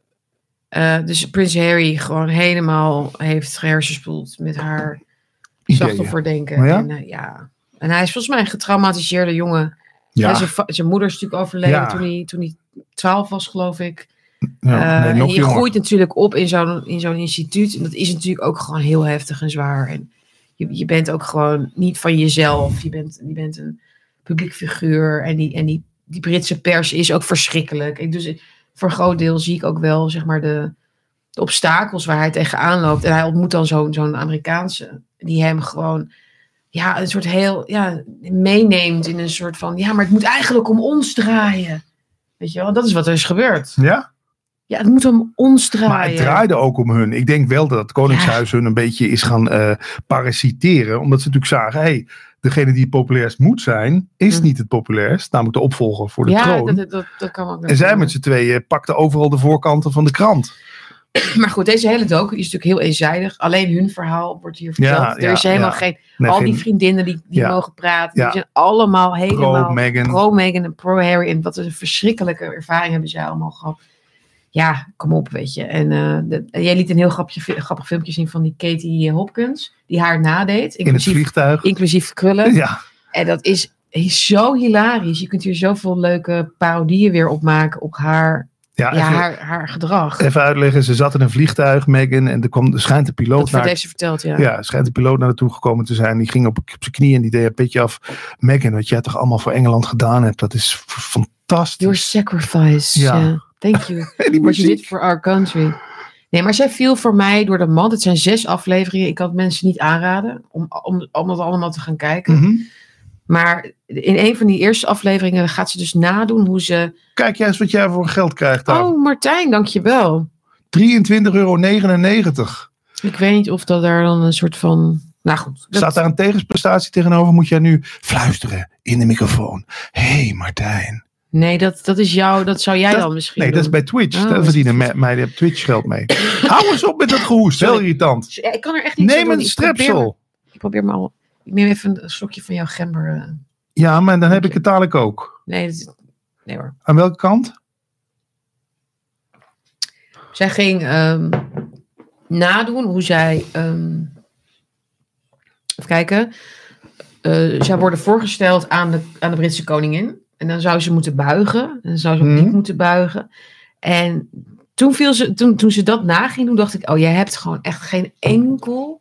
eh, dus Prins Harry gewoon helemaal heeft gehersenspoeld met haar slachtofferdenken. Oh ja? En, eh, ja. en hij is volgens mij een getraumatiseerde jongen. Ja. Ja. zijn, moeder is natuurlijk overleden Ja. toen, hij, toen hij 12 was, geloof ik. ja Eh, nee, en je jonger. groeit natuurlijk op in zo'n, in zo'n instituut. En dat is natuurlijk ook gewoon heel heftig en zwaar. En je, je bent ook gewoon niet van jezelf. Je bent, je bent een publiek figuur. En, die, en die, die Britse pers is ook verschrikkelijk. Ik, dus voor een groot deel zie ik ook wel zeg maar, de, de obstakels waar hij tegenaan loopt. En hij ontmoet dan zo'n, zo'n Amerikaanse. Die hem gewoon ja, een soort heel ja, meeneemt in een soort van... Ja, maar het moet eigenlijk om ons draaien. Weet je wel, dat is wat er is gebeurd. Ja? Ja, het moet om ons draaien. Maar het draaide ook om hun. Ik denk wel dat het Koningshuis hun een beetje is gaan eh, parasiteren. Omdat ze natuurlijk zagen, hey, degene die het populairst moet zijn, is Hm. niet het populairst. Namelijk de opvolger voor de ja, troon. dat, dat, dat, dat kan ook. en zij met z'n tweeën pakten overal de voorkanten van de krant. Maar goed, deze hele docu is natuurlijk heel eenzijdig. Alleen hun verhaal wordt hier verteld. Ja, er ja, is helemaal ja. geen... Nee, al geen die vriendinnen die, die mogen praten. Die zijn allemaal helemaal pro-Meghan en pro-Harry. En wat een verschrikkelijke ervaring hebben zij allemaal gehad. Ja, kom op, weet je. En eh, de- jij liet een heel grappig, grappig filmpje zien van die Katie Hopkins. Die haar nadeed. in het Inclusief, vliegtuig. inclusief krullen. Ja, En dat is, is zo hilarisch. Je kunt hier zoveel leuke parodieën weer opmaken op haar, ja, ja, even, haar, haar gedrag. even uitleggen. Ze zat in een vliegtuig, Meghan. En er, kwam, schijnt de piloot dat naar heeft ze verteld, ja. Ja, schijnt de piloot naar naartoe gekomen te zijn. Die ging op, op zijn knieën en die deed een petje af. Megan, wat jij toch allemaal voor Engeland gedaan hebt, dat is fantastisch. Your sacrifice. Ja. Thank you. Die What you did for our country. Nee, maar zij viel voor mij door de mand. Het zijn zes afleveringen. Ik kan het mensen niet aanraden om, om, om dat allemaal te gaan kijken. Mhm. Maar in een van die eerste afleveringen gaat ze dus nadoen hoe ze... Kijk jij eens wat jij voor geld krijgt daar. Oh, Martijn, dankjewel. 23,99 euro. Ik weet niet of dat daar dan een soort van... Nou goed. dat- Staat daar een tegenprestatie tegenover? Moet jij nu fluisteren in de microfoon. Hé hey Martijn. Nee, dat, dat is jou. Dat zou jij Dat- dan misschien Nee, dat is bij Twitch. Oh, Daar verdienen op Twitch geld mee. Hou eens op met dat gehoest. Heel irritant. Ik kan er echt niet Neem een doen. Ik probeer- strepsel. Ik probeer maar al... Ik neem even een slokje van jouw gember. eh. Ja, maar dan heb ik het dadelijk ook. Nee, is- nee hoor. Aan welke kant? Zij ging ehm, nadoen hoe zij. ehm, even kijken. Eh, zij worden voorgesteld aan de, aan de Britse koningin. En dan zou ze moeten buigen. En dan zou ze ook Mhm. niet moeten buigen. En toen, viel ze, toen, toen ze dat naging, toen dacht ik: Oh, jij hebt gewoon echt geen enkel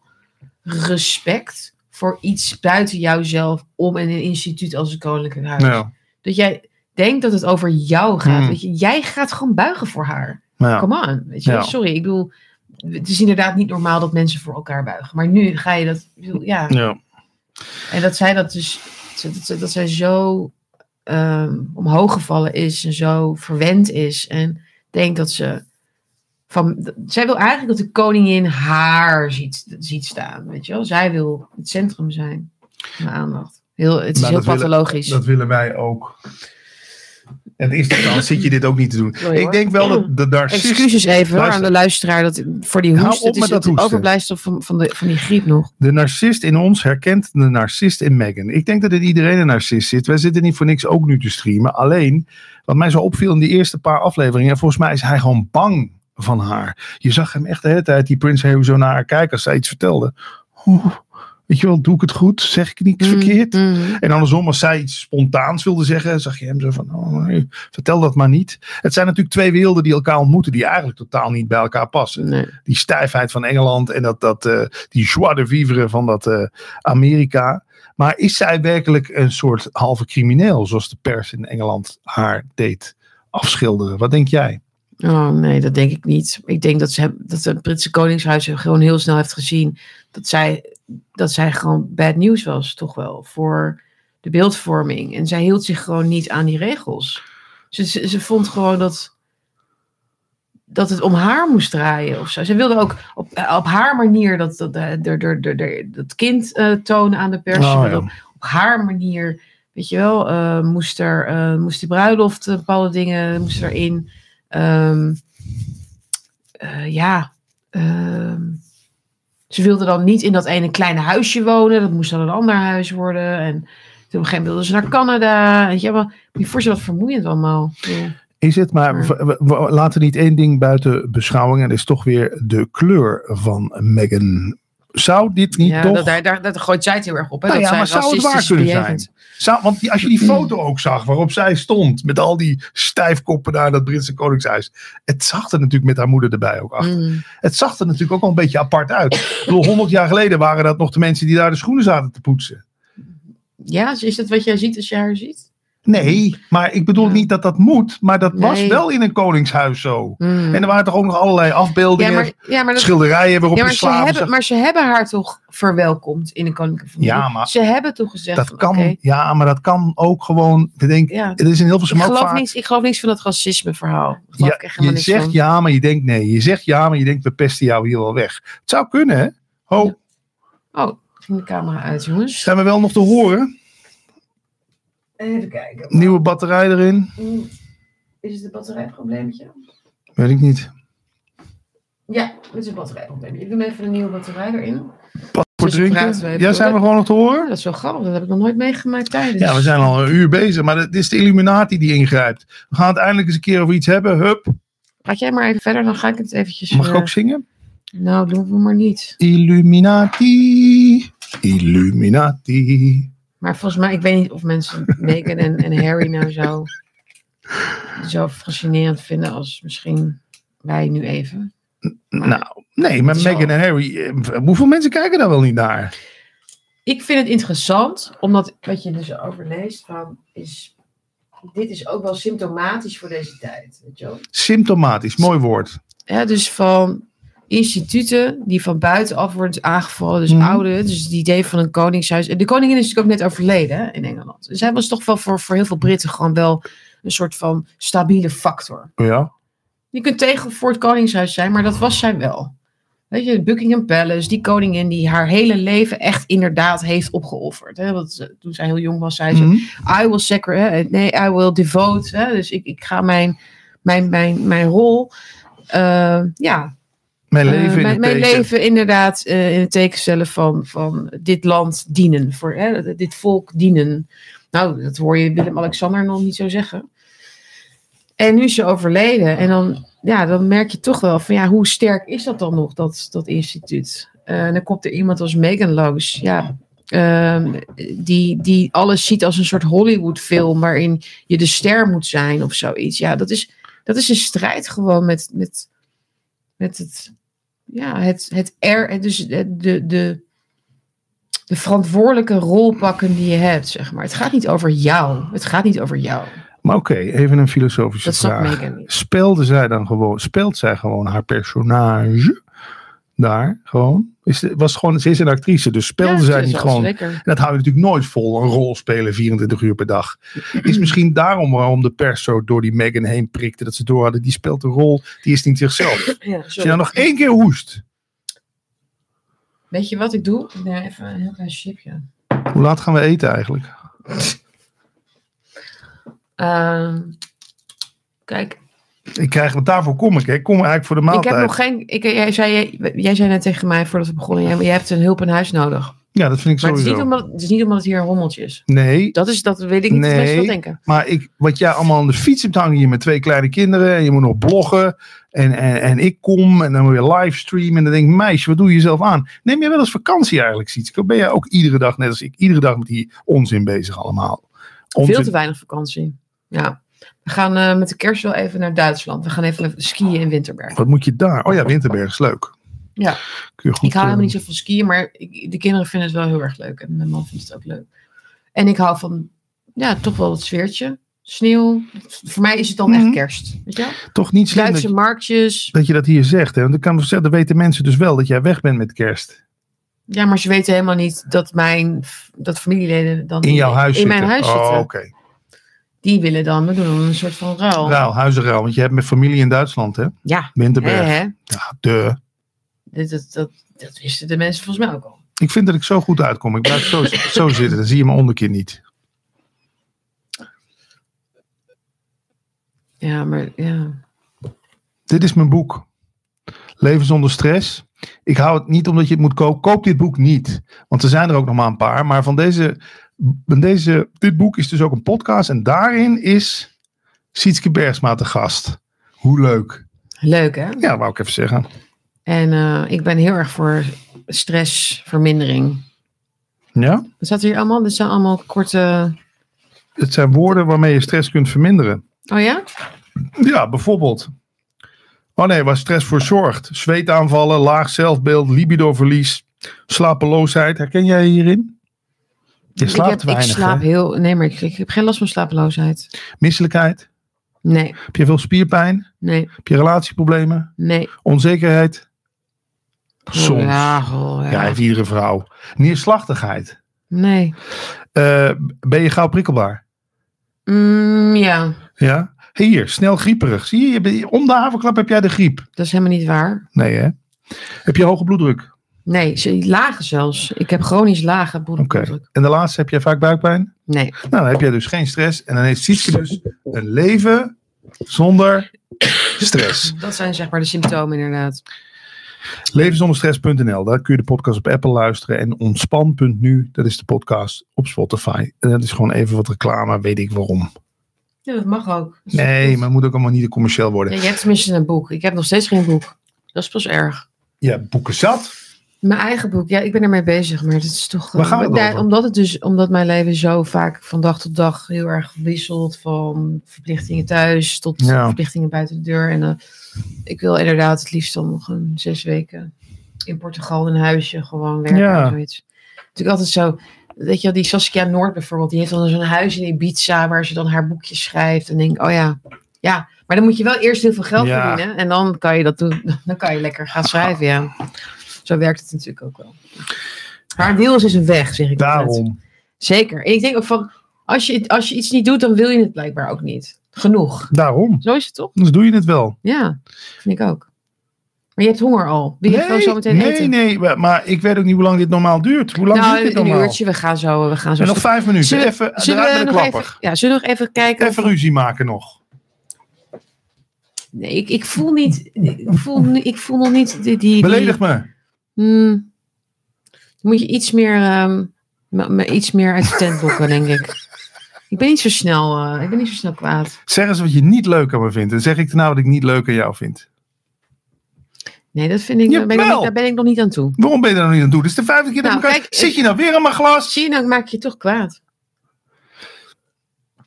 respect voor iets buiten jouzelf om in een instituut als het Koninklijk Huis. Dat jij denkt dat het over jou gaat. Hmm. Weet je, jij gaat gewoon buigen voor haar. ja. Come on, weet je. Ja. Sorry, ik bedoel, het is inderdaad niet normaal dat mensen voor elkaar buigen. Maar nu ga je dat, bedoel, ja. ja. En dat zij dat dus, dat, zij zo ehm, omhoog gevallen is en zo verwend is. En denkt dat ze van, zij wil eigenlijk dat de koningin haar ziet, ziet staan, weet je wel. Zij wil het centrum zijn van de aandacht. Heel, het is heel dat willen- pathologisch. Dat willen wij ook. En de eerste kans zit je dit ook niet te doen. Sorry, ik denk wel dat de narcist... Excuses even hoor, aan de luisteraar dat, voor die hoest. op Het is met dat het hoesten. overblijfsel van, van, de, van die griep nog. De narcist in ons herkent de narcist in Megan. Ik denk dat in iedereen een narcist zit. Wij zitten niet voor niks ook nu te streamen. Alleen, wat mij zo opviel in die eerste paar afleveringen. Volgens mij is hij gewoon bang van haar. Je zag hem echt de hele tijd, die Prince Harry, zo naar haar kijken als zij iets vertelde. Oeh, weet je wel, doe ik het goed? Zeg ik niets verkeerd? Mm, mm. En andersom, als zij iets spontaans wilde zeggen, zag je hem zo van, oh, nee, vertel dat maar niet. Het zijn natuurlijk twee werelden die elkaar ontmoeten, die eigenlijk totaal niet bij elkaar passen. Nee. Die stijfheid van Engeland en dat, dat, eh, die joie de vivre van dat eh, Amerika. Maar is zij werkelijk een soort halve crimineel, zoals de pers in Engeland haar deed afschilderen? Wat denk jij? Oh nee, dat denk ik niet. Ik denk dat, ze, dat het Britse Koningshuis gewoon heel snel heeft gezien dat zij, dat zij gewoon bad news was, toch wel, voor de beeldvorming. En zij hield zich gewoon niet aan die regels. Ze, ze, ze vond gewoon dat, dat het om haar moest draaien of zo. Ze wilde ook op, op haar manier dat, dat, dat, dat, dat, kind eh, tonen aan de pers. Oh, ja. op op haar manier, weet je wel, eh, moest, er, eh, moest die bruiloft, eh, bepaalde dingen moest erin. Ehm, eh, ja, ehm, ze wilde dan niet in dat ene kleine huisje wonen. Dat moest dan een ander huis worden. En toen op een gegeven moment wilde ze naar Canada. Weet je moet je wat vermoeiend allemaal. Ja. Is het, maar Maar- we- we- we laten niet één ding buiten beschouwing. En dat is toch weer de kleur van Meghan. Zou dit niet Ja, toch... dat, daar, daar, gooit zij het heel erg op. Hè? Nou dat ja, maar zou het waar kunnen bejegend. zijn? Zou, want die, als je die foto ook zag waarop zij stond, met al die stijfkoppen daar in dat Britse Koningshuis. Het zag er natuurlijk met haar moeder erbij ook achter. Mm. Het zag er natuurlijk ook wel een beetje apart uit. Ik bedoel, 100 jaar geleden waren dat nog de mensen die daar de schoenen zaten te poetsen. Ja, is dat wat jij ziet als je haar ziet? Nee, maar ik bedoel Ja. niet dat dat moet, maar dat was wel in een koningshuis zo. Mm. En er waren toch ook nog allerlei ja, afbeeldingen, maar, ja, maar dat, schilderijen waarop Ja, je maar ze, slaven hebben, zag. maar ze hebben haar toch verwelkomd in een koninklijke familie? Ja, maar- Ze hebben toch gezegd Dat van, kan, ja, maar dat kan ook gewoon. Ik denk, het is in heel veel ik, geloof vaak. niks, ik geloof niks van dat racisme verhaal. Ja, je zegt van. ja, maar je denkt nee. Je zegt ja, maar je denkt we pesten jou hier wel weg. Het zou kunnen, hè? Oh. Oh, ging de camera uit, jongens. zijn we wel nog te horen? Even kijken. Nieuwe batterij erin? Mm, Is het een batterijprobleempje? Weet ik niet. Ja, het is een batterijprobleempje. Ik doe even een nieuwe batterij erin. Voor Dus praten we drinken? Ja, zijn we gewoon nog te horen? dat is wel grappig, dat heb ik nog nooit meegemaakt tijdens. Ja, we zijn al een uur bezig, maar het is de Illuminati die ingrijpt. We gaan het eindelijk eens een keer over iets hebben. Hup, Praat jij maar even verder, dan ga ik het eventjes... mag ik eh, ook zingen? Nou, doen we maar niet. Illuminati, Illuminati. Maar volgens mij, ik weet niet of mensen Meghan en, en Harry nou zo, zo fascinerend vinden als misschien wij nu even. Maar Nou, nee, maar Meghan en Harry, eh, hoeveel mensen kijken daar wel niet naar? Ik vind het interessant, omdat wat je dus overleest van is dit is ook wel symptomatisch voor deze tijd. Weet je wel? Symptomatisch, mooi woord. Ja, dus van instituten die van buitenaf worden aangevallen. Dus Mhm. oude, dus het idee van een koningshuis. En de koningin is natuurlijk ook net overleden hè, in Engeland. Dus hij was toch wel voor, voor heel veel Britten gewoon wel een soort van stabiele factor. Ja. Je kunt tegen voor het koningshuis zijn, maar dat was zij wel. Weet je, Buckingham Palace, die koningin die haar hele leven echt inderdaad heeft opgeofferd. Hè? Want toen zij heel jong was, zei ze, Mhm. I will sacri- nee, I will devote. Hè? Dus ik, ik ga mijn, mijn, mijn, mijn rol, eh, ja, Mijn eh, leven in mijn, leven inderdaad eh, in het teken stellen van, van dit land dienen, voor hè, dit volk dienen. Nou, dat hoor je Willem-Alexander nog niet zo zeggen. En nu is ze overleden. En dan, ja, dan merk je toch wel van ja, hoe sterk is dat dan nog, dat, dat instituut? Eh, en dan komt er iemand als Megan langs. Ja, ehm, die, die alles ziet als een soort Hollywood-film waarin je de ster moet zijn of zoiets. Ja, dat is, dat is een strijd gewoon met, met, met het, ja, het, het er, dus de, de, de, de verantwoordelijke rol pakken die je hebt, zeg maar. Het gaat niet over jou. Het gaat niet over jou. Maar oké, even een filosofische Dat vraag. Speelde zij dan gewoon, speelt zij gewoon haar personage daar gewoon? Is, was gewoon, ze is een actrice, dus speelde Ja, zij niet gewoon. En dat hou je natuurlijk nooit vol, een rol spelen 24 uur per dag. Is misschien daarom waarom de pers zo door die Megan heen prikte. Dat ze door hadden, die speelt een rol, die is niet zichzelf. Ja, Als je dan nog één keer hoest. Weet je wat ik doe? Ik neem even een heel klein chipje. Hoe laat gaan we eten eigenlijk? Ehm, kijk, Ik krijg, want daarvoor kom ik. hè. Ik kom eigenlijk voor de ik maaltijd. heb nog geen. Ik, jij, zei, jij zei net tegen mij voordat we begonnen: jij, jij hebt een hulp in huis nodig. Ja, dat vind ik Maar het is, niet omdat, het is niet omdat het hier een rommeltje is. Nee, Dat, is, dat weet ik niet. Nee. Wat denken. maar ik, wat jij allemaal aan de fiets hebt hangen hier met twee kleine kinderen. En je moet nog bloggen. En, en, en ik kom en dan moet je livestreamen. En dan denk ik, meisje, wat doe je jezelf aan? Neem je wel eens vakantie eigenlijk, Sietske? Ben jij ook iedere dag, net als ik, iedere dag met die onzin bezig allemaal? Onzin. Veel te weinig vakantie. Ja. We gaan eh, met de kerst wel even naar Duitsland. We gaan even skiën in Winterberg. Wat moet je daar? Oh ja, Winterberg is leuk. Ja. Kun je goed, Ik hou helemaal eh, niet zo van skiën, maar ik, de kinderen vinden het wel heel erg leuk. En mijn man vindt het ook leuk. En ik hou van, ja, toch wel het sfeertje. Sneeuw. Voor mij is het dan Mhm. echt kerst. Weet je? wel? Toch niet slim dat, Duitse marktjes. dat je dat hier zegt. Hè? Want ik kan zeggen, dat weten mensen dus wel dat jij weg bent met kerst. Ja, maar ze weten helemaal niet dat mijn dat familieleden dan In jouw huis in zitten. mijn huis oh, zitten. oké. Die willen dan, we doen dan een soort van ruil. Ruil, huizenruil. Want je hebt met familie in Duitsland, hè? Ja, Winterberg. hè. Ja, de. Dat, dat, dat wisten de mensen volgens mij ook al. Ik vind dat ik zo goed uitkom. Ik blijf zo, zo zitten. Dan zie je mijn onderkin niet. Ja, maar ja. Dit is mijn boek. Leven zonder stress. Ik hou het niet omdat je het moet kopen. Koop dit boek niet. Want er zijn er ook nog maar een paar. Maar van deze, deze, dit boek is dus ook een podcast. En daarin is Sietske Bergsma te gast. Hoe leuk. Leuk hè? Ja, wou ik even zeggen. En eh, ik ben heel erg voor stressvermindering. Ja? Er hier allemaal? Dit zijn allemaal korte... Het zijn woorden waarmee je stress kunt verminderen. Oh ja? Ja, bijvoorbeeld. Oh nee, waar stress voor zorgt. Zweetaanvallen, laag zelfbeeld, libidoverlies, slapeloosheid. Herken jij je hierin? Je ik, slaapt heb, te weinig, ik slaap hè? heel... Nee, maar ik, ik heb geen last van slapeloosheid. Misselijkheid? Nee, Heb je veel spierpijn? nee, Heb je relatieproblemen? nee. Onzekerheid? Soms. Ja, oh, ja. Ja, heeft iedere vrouw. Neerslachtigheid. Nee. Eh, ben je gauw prikkelbaar? Mm, ja, Ja? Hier, snel grieperig. Zie je, je bent- om de haverklap heb jij de griep. dat is helemaal niet waar. Nee hè? Heb je hoge bloeddruk? Nee, ze- lage zelfs. Ik heb chronisch lage bloeddruk. En de laatste, heb jij vaak buikpijn? Nee. Nou, dan heb jij dus geen stress. En dan heeft Sietske dus een leven zonder stress. Dat zijn zeg maar de symptomen inderdaad. Levenzonderstress.nl, daar kun je de podcast op Apple luisteren. En ontspan.nu, dat is de podcast op Spotify. En dat is gewoon even wat reclame, weet ik waarom. Ja, dat mag ook. Dat Nee, goed. maar het moet ook allemaal niet commercieel worden. Ja, je hebt tenminste een boek. Ik heb nog steeds geen boek. Dat is pas erg. Ja, boeken zat. Mijn eigen boek, ja, ik ben ermee bezig, maar het is toch. Waar Ja, over? Omdat het dus, omdat mijn leven zo vaak van dag tot dag heel erg wisselt, van verplichtingen thuis tot Ja. verplichtingen buiten de deur. En eh, ik wil inderdaad het liefst dan nog een zes weken in Portugal in een huisje gewoon werken. Ja. zoiets. Natuurlijk altijd zo. weet je wel, die Saskia Noord bijvoorbeeld, die heeft dan zo'n huis in Ibiza waar ze dan haar boekjes schrijft. En denk, oh ja, ja. Maar dan moet je wel eerst heel veel geld Ja. verdienen. En dan kan je dat doen. Dan kan je lekker gaan schrijven, ja. Zo werkt het natuurlijk ook wel. Haar wil is een weg, zeg ik. Daarom. Zeker. En ik denk ook van, als je, als je iets niet doet, dan wil je het blijkbaar ook niet. Genoeg. Daarom. Zo is het toch? Anders doe je het wel. Ja, vind ik ook. Maar je hebt honger al. Wil je gewoon zo meteen nee, eten? nee, maar- maar ik weet ook niet hoe lang dit normaal duurt. Hoe lang nou, duurt dit een normaal? uurtje. We gaan zo, we gaan zo En nog vijf minuten. Zullen- even Zullen we, nog even, ja, zullen we nog even kijken? Even of- ruzie maken nog. Nee, ik, ik voel niet. Ik voel, ik voel nog niet die. die, die Beledig me. Hmm. moet je iets meer, ehm, me, me iets meer uit de tent lokken, denk ik. Ik ben niet zo snel, eh, ik ben niet zo snel kwaad. Zeg eens wat je niet leuk aan me vindt. En zeg ik daarna wat ik niet leuk aan jou vind. Nee, dat vind ik. Daar ben ik, nog daar ben ik nog niet aan toe. Waarom ben je daar nog niet aan toe? Dit is de vijfde keer dat Nou, elkaar... kijk, Zit ik- je nou weer aan mijn glas? Zie je, nou maak je je toch kwaad.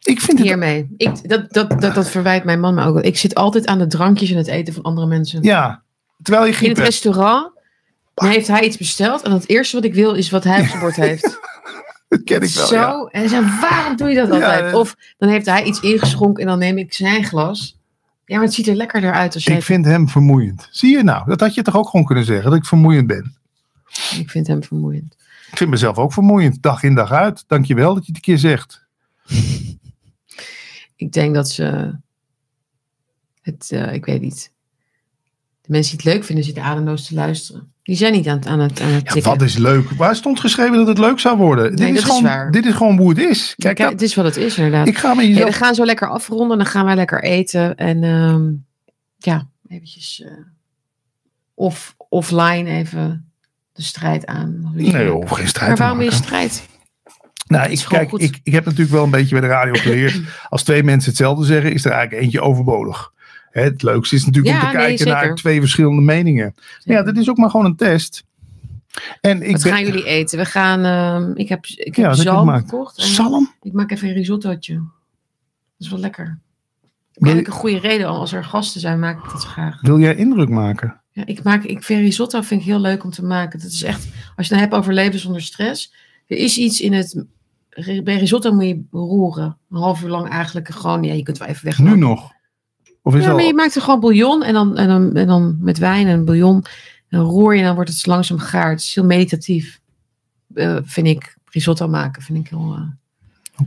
Ik vind het... Hiermee. Ik, dat, dat, dat, dat verwijt mijn man me ook. Ik zit altijd aan de drankjes en het eten van andere mensen. Ja. Terwijl je In het hebt. restaurant dan heeft hij iets besteld. En het eerste wat ik wil is wat hij op zijn bord heeft. Dat ken ik wel, Zo. ja. En waarom doe je dat Ja, altijd? Of dan heeft hij iets ingeschonken en dan neem ik zijn glas. Ja, maar het ziet er lekkerder uit als jij... Ik vind hem vermoeiend. Zie je nou? Dat had je toch ook gewoon kunnen zeggen. Dat ik vermoeiend ben. ik vind hem vermoeiend. Ik vind mezelf ook vermoeiend. Dag in dag uit. Dankjewel dat je het een keer zegt. Ik denk dat ze... Het, eh, ik weet niet. De mensen die het leuk vinden zitten ademloos te luisteren. Die zijn niet aan het, aan het, aan het Ja, wat is leuk? Waar stond geschreven dat het leuk zou worden? dit, is is gewoon, waar. dit is gewoon hoe het is. Kijk, Kijk, dat- het is wat het is inderdaad. ik ga jezelf... we gaan zo lekker afronden. Dan gaan wij lekker eten. En ehm, ja, eventjes eh, off, offline even de strijd aan. Nee joh, geen strijd Maar waarom maken. strijd? Nou, is ik, kijk, goed. ik, ik heb natuurlijk wel een beetje bij de radio geleerd. Als twee mensen hetzelfde zeggen, is er eigenlijk eentje overbodig. Het leukste is natuurlijk om te nee, kijken zeker. naar twee verschillende meningen. Ja, dat is ook maar gewoon een test. En ik Wat ben... gaan jullie eten? We gaan, ehm, ik heb, ik heb zalm gekocht. Zalm? ik maak even een risottootje. Dat is wel lekker. Wil, Heb ik je- een goede reden. Als er gasten zijn, maak ik dat graag. wil jij indruk maken? Ja, ik maak, ik vind risotto vind ik heel leuk om te maken. Dat is echt, als je het dan hebt over leven zonder stress. Er is iets in het, bij risotto moet je roeren. Een half uur lang eigenlijk gewoon, ja, je kunt wel even weg. Nu nog? Of is Ja, dat maar al... je maakt er gewoon bouillon en dan, en dan, en dan met wijn en bouillon. En dan roer je en dan wordt het langzaam gaar. Het is heel meditatief. Eh, vind ik, risotto maken vind ik heel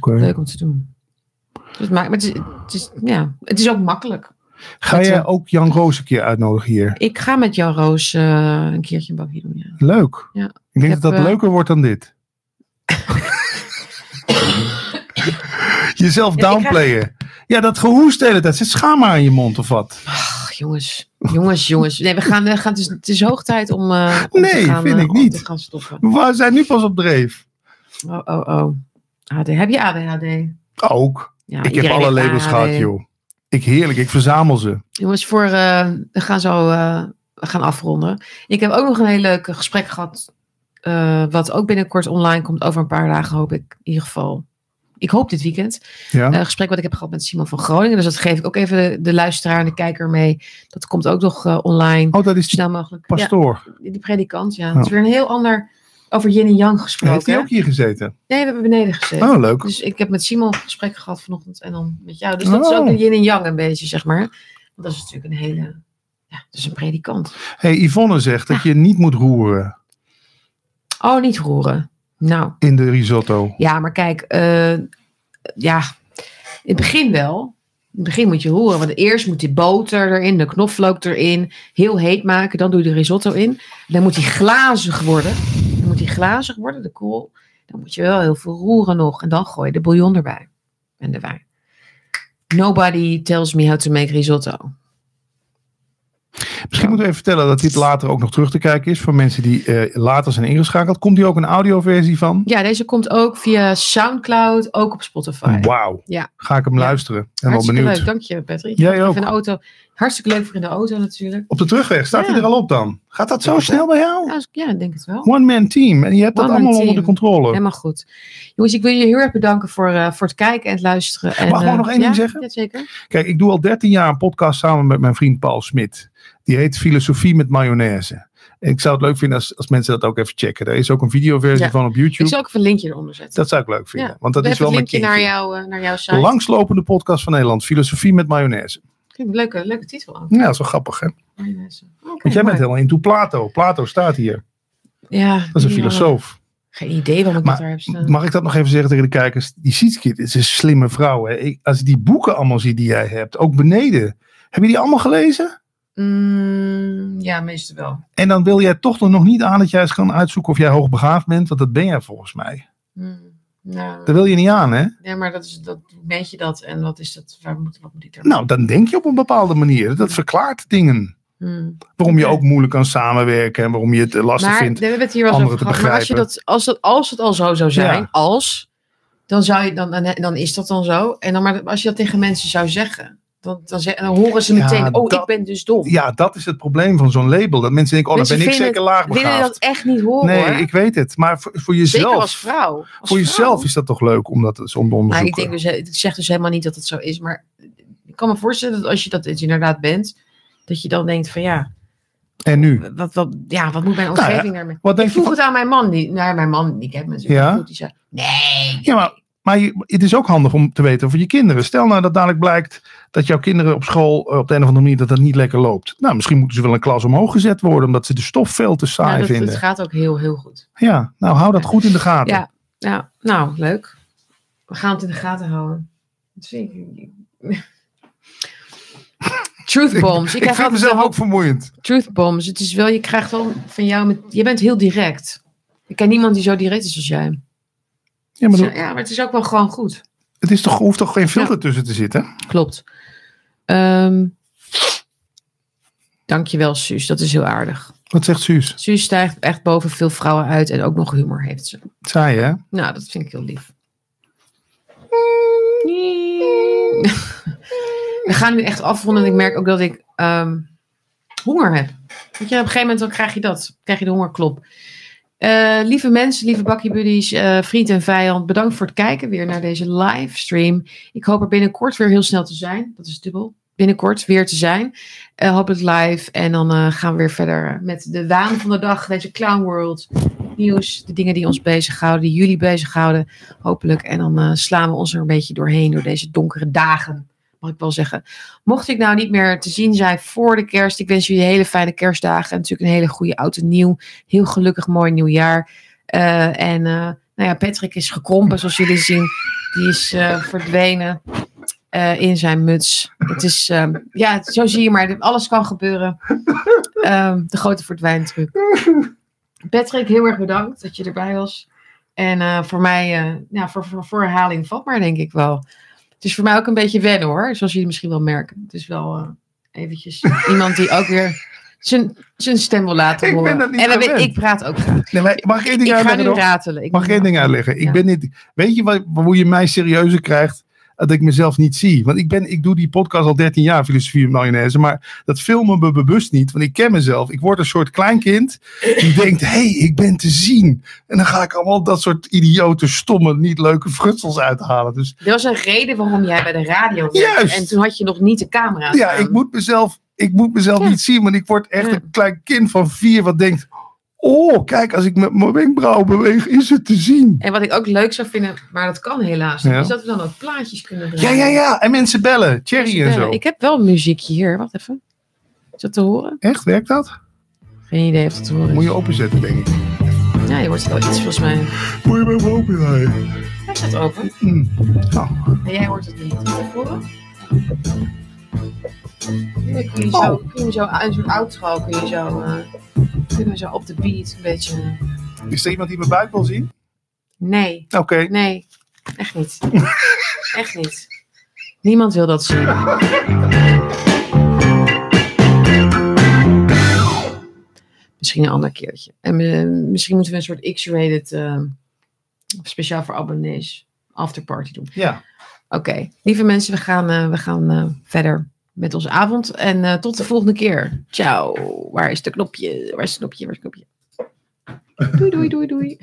eh, leuk om te doen. Dus, maar, maar het, is, het, is, ja, het is ook makkelijk. Ga jij eh, ook Jan Roos een keer uitnodigen hier? Ik ga met Jan Roos een keertje een bakje doen. Ja. Leuk. Ja. Ik denk Ik dat dat leuker wordt dan dit. Jezelf downplayen. Ja, dat gehoest de hele tijd. Zit schaam maar in je mond of wat? Ach, jongens, jongens, jongens. Nee, we gaan, we gaan het, is, het is hoog tijd om, om Nee, te gaan, vind eh, ik niet. gaan stoppen. We zijn nu pas op dreef. Oh, oh, oh. AD. Heb je ADHD? Ook. Ja, ik heb alle labels ADHD. gehad, joh. Ik heerlijk, ik verzamel ze. Jongens, voor, eh, we gaan zo we gaan afronden. Ik heb ook nog een heel leuk gesprek gehad. eh, wat ook binnenkort online komt. Over een paar dagen hoop ik in ieder geval. Ik hoop dit weekend. Ja? Een gesprek wat ik heb gehad met Simon van Groningen. Dus dat geef ik ook even de, de luisteraar en de kijker mee. Dat komt ook nog eh, online. oh, dat is snel mogelijk. Ja, pastoor. die predikant, ja. Het is weer een heel ander over yin en yang Heeft gesproken. hij hè? ook hier gezeten? Nee, we hebben beneden gezeten. Oh, leuk. Dus ik heb met Simon een gesprek gehad vanochtend en dan met jou. Dus dat is Oh. ook de yin en yang een beetje, zeg maar. Want dat is natuurlijk een hele... Ja, dat is een predikant. hey, Yvonne zegt dat je niet moet roeren Oh, niet roeren. Nou, in de risotto. ja, maar kijk. eh, ja, in het begin wel. In het begin moet je roeren. Want eerst moet die boter erin, de knoflook erin. Heel heet maken. Dan doe je de risotto in. Dan moet die glazig worden. Dan moet die glazig worden, de kool. Dan moet je wel heel veel roeren nog. En dan gooi je de bouillon erbij. En de wijn. Nobody tells me how to make risotto. Misschien moeten we even vertellen dat dit later ook nog terug te kijken is. Voor mensen die eh, later zijn ingeschakeld. Komt hier ook een audioversie van? Ja, deze komt ook via Soundcloud, ook op Spotify. Wauw. Ja. Ga ik hem Ja. luisteren. En wel benieuwd. leuk, dank je Patrick. Jij Even ook. In de auto. Hartstikke leuk voor in de auto natuurlijk. Op de terugweg staat Ja. hij er al op dan. Gaat dat zo Ja. snel bij jou? Ja, ik denk het wel. One man team. En je hebt dat One allemaal onder de controle. Helemaal goed. Jongens, ik wil je heel erg bedanken voor, eh, voor het kijken en het luisteren. En, Mag ik eh, nog één ja, ding zeggen? Ja, zeker. Kijk, ik doe al 13 jaar een podcast samen met mijn vriend Paul Smit. Die heet Filosofie met Mayonaise. En ik zou het leuk vinden als, als mensen dat ook even checken. Er is ook een videoversie Ja. van op YouTube. Ik zal ook even een linkje eronder zetten. Dat zou ik leuk vinden. Ja. Want dat is wel een mijn linkje naar, kindje. jou, eh, naar jouw De site. langslopende podcast van Nederland. Filosofie met mayonaise. Vind ik een leuke, leuke titel ook. Ja, dat is wel grappig hè. Want jij bent helemaal into Plato. Plato staat hier. Ja, Dat is een filosoof. Geen idee waarom ik Maar dat daar heb staan. Mag ik dat nog even zeggen tegen de kijkers? Die Sietske is een slimme vrouw. Hè? Ik- als ik die boeken allemaal zie die jij hebt, ook beneden. Heb je die allemaal gelezen? Mm, ja, meestal wel. En dan wil jij toch nog niet aan dat jij eens kan uitzoeken of jij hoogbegaafd bent. Want dat ben jij volgens mij. Mm, nou, Dat wil je niet aan, hè? ja, maar dat is, dat, meet je dat en wat is dat? Waar moet, wat moet ik daar? Nou, dan denk je op een bepaalde manier. Dat verklaart dingen. Mm. Waarom je ook moeilijk kan samenwerken en waarom je het eh, lastig Maar vindt. we hebben het hier wel eens over te gehad. Maar als, je begrijpen. dat, als, het, als het al zo zou zijn, Ja. als, dan, zou je, dan, dan, dan is dat dan zo. En dan, maar als je dat tegen mensen zou zeggen, dan, dan, horen ze Ja, meteen, oh, dat- ik ben dus dom. Ja, dat is het probleem van zo'n label. Dat mensen denken, oh, dan ben ik zeker laag Willen begaafd. dat echt niet horen Nee, hoor. ik weet het. Maar voor, voor Zeker jezelf, als vrouw. Als voor vrouw. jezelf is dat toch leuk om dat om te Nou, onderzoeken. ik, denk dus, ik zeg dus helemaal niet dat het zo is. Maar ik kan me voorstellen dat als je dat inderdaad bent, dat je dan denkt van ja, En nu? wat, wat, ja, wat moet mijn Nou ja, omgeving daarmee? Wat denk Ik je vroeg van- het aan mijn man, die, naar mijn man, die kent me natuurlijk Ja? goed, die zei, nee. Ja, maar, maar je- het is ook handig om te weten voor je kinderen. Stel nou dat dadelijk blijkt dat jouw kinderen op school eh, op de een of andere manier dat dat niet lekker loopt. Nou, misschien moeten ze wel een klas omhoog gezet worden omdat ze de stof veel te saai Ja, dat, vinden. dat gaat ook heel, heel goed. Ja, nou hou dat goed in de gaten. Ja, ja, nou, leuk. We gaan het in de gaten houden. Dat vind ik... Truth bombs. Ik, krijg vind mezelf ook vermoeiend. Truth bombs. Het is wel, je krijgt wel van jou, met, je bent heel direct. Ik ken niemand die zo direct is als jij. Ja, maar Ja, maar het is ook wel gewoon goed. het is toch, hoeft toch geen filter tussen te zitten? Klopt. Ehm dankjewel, Suus. Dat is heel aardig. Wat zegt Suus? Suus stijgt echt boven veel vrouwen uit en ook nog humor heeft ze. Saai hè? Nou, dat vind ik heel lief. We gaan nu echt afronden en ik merk ook dat ik ehm, honger heb. Weet je, op een gegeven moment dan krijg je dat. Krijg je de hongerklop. Eh, lieve mensen, lieve bakkie buddies, eh, vriend en vijand, bedankt voor het kijken weer naar deze livestream. Ik hoop er binnenkort weer heel snel te zijn. Dat is dubbel. Binnenkort weer te zijn. Eh hopelijk live. En dan gaan we weer verder met de waan van de dag. Deze Clown World. Nieuws. De dingen die ons bezighouden. Die jullie bezighouden. Hopelijk. En dan slaan we ons er een beetje doorheen. Door deze donkere dagen. Mag ik wel zeggen. Mocht ik nou niet meer te zien zijn voor de kerst. Ik wens jullie hele fijne kerstdagen. En natuurlijk een hele goede oud en nieuw. Heel gelukkig mooi nieuwjaar. Eh, en eh, nou ja, Patrick is gekrompen zoals jullie zien. Die is eh, verdwenen in zijn muts. Het is, ehm, ja, zo zie je maar. Alles kan gebeuren. Ehm, de grote verdwijntruc. Patrick, heel erg bedankt dat je erbij was. En voor mij, ja, voor, voor, voor herhaling maar denk ik wel. Het is voor mij ook een beetje wennen hoor, zoals jullie misschien wel merken. Het is wel eh, eventjes iemand die ook weer zijn, zijn stem wil laten Ik ben horen. dat niet en weet- ik praat ook graag. Nee, maar mag ik één ding Ik ga uitleggen nu ratelen. Ik Mag ik één ding uitleggen? Ik Ja. ben niet, weet je wat, hoe je mij serieuzer krijgt? Dat ik mezelf niet zie. Want ik, ben, ik doe die podcast al 13 jaar, filosofie en mayonaise. Maar dat filmen me bewust niet. Want ik ken mezelf. Ik word een soort kleinkind die denkt, hé, hey, ik ben te zien. En dan ga ik allemaal dat soort idiote, stomme, niet leuke frutsels uithalen. Dus Er was een reden waarom jij bij de radio. Juist. En toen had je nog niet de camera ja, ik moet mezelf, ik moet mezelf Ja. niet zien. Want ik word echt Ja. een klein kind van vier wat denkt... Oh, kijk, als ik met mijn wenkbrauwen beweeg, is het te zien. En wat ik ook leuk zou vinden, maar dat kan helaas niet, Ja. is dat we dan ook plaatjes kunnen Ja, draaien. ja, ja. En mensen bellen. Cherry en zo. Ik heb wel een muziekje hier. Wacht even. Is dat te horen? Echt, werkt dat? Geen idee of dat te horen is. Moet je openzetten, denk ik. Ja, je hoort wel iets volgens mij. Moet je bij me open draaien? Hij staat open. Hm. Oh. En jij hoort het niet. Is dat te horen? Ja, kun je zo, kun je zo zo'n outro kun je zo, eh, kun je zo op de beat een beetje. Is er iemand die mijn buik wil zien? Nee, Oké. nee, echt niet. Echt niet. Niemand wil dat zien. Misschien een ander keertje. En eh, misschien moeten we een soort X-rated, eh, speciaal voor abonnees, afterparty doen. Ja. Oké, lieve mensen, we gaan, eh, we gaan eh, verder met onze avond. En eh, tot de volgende keer. Ciao. Waar is de knopje? Waar is het knopje? Waar is het knopje? Doei, doei, doei, doei.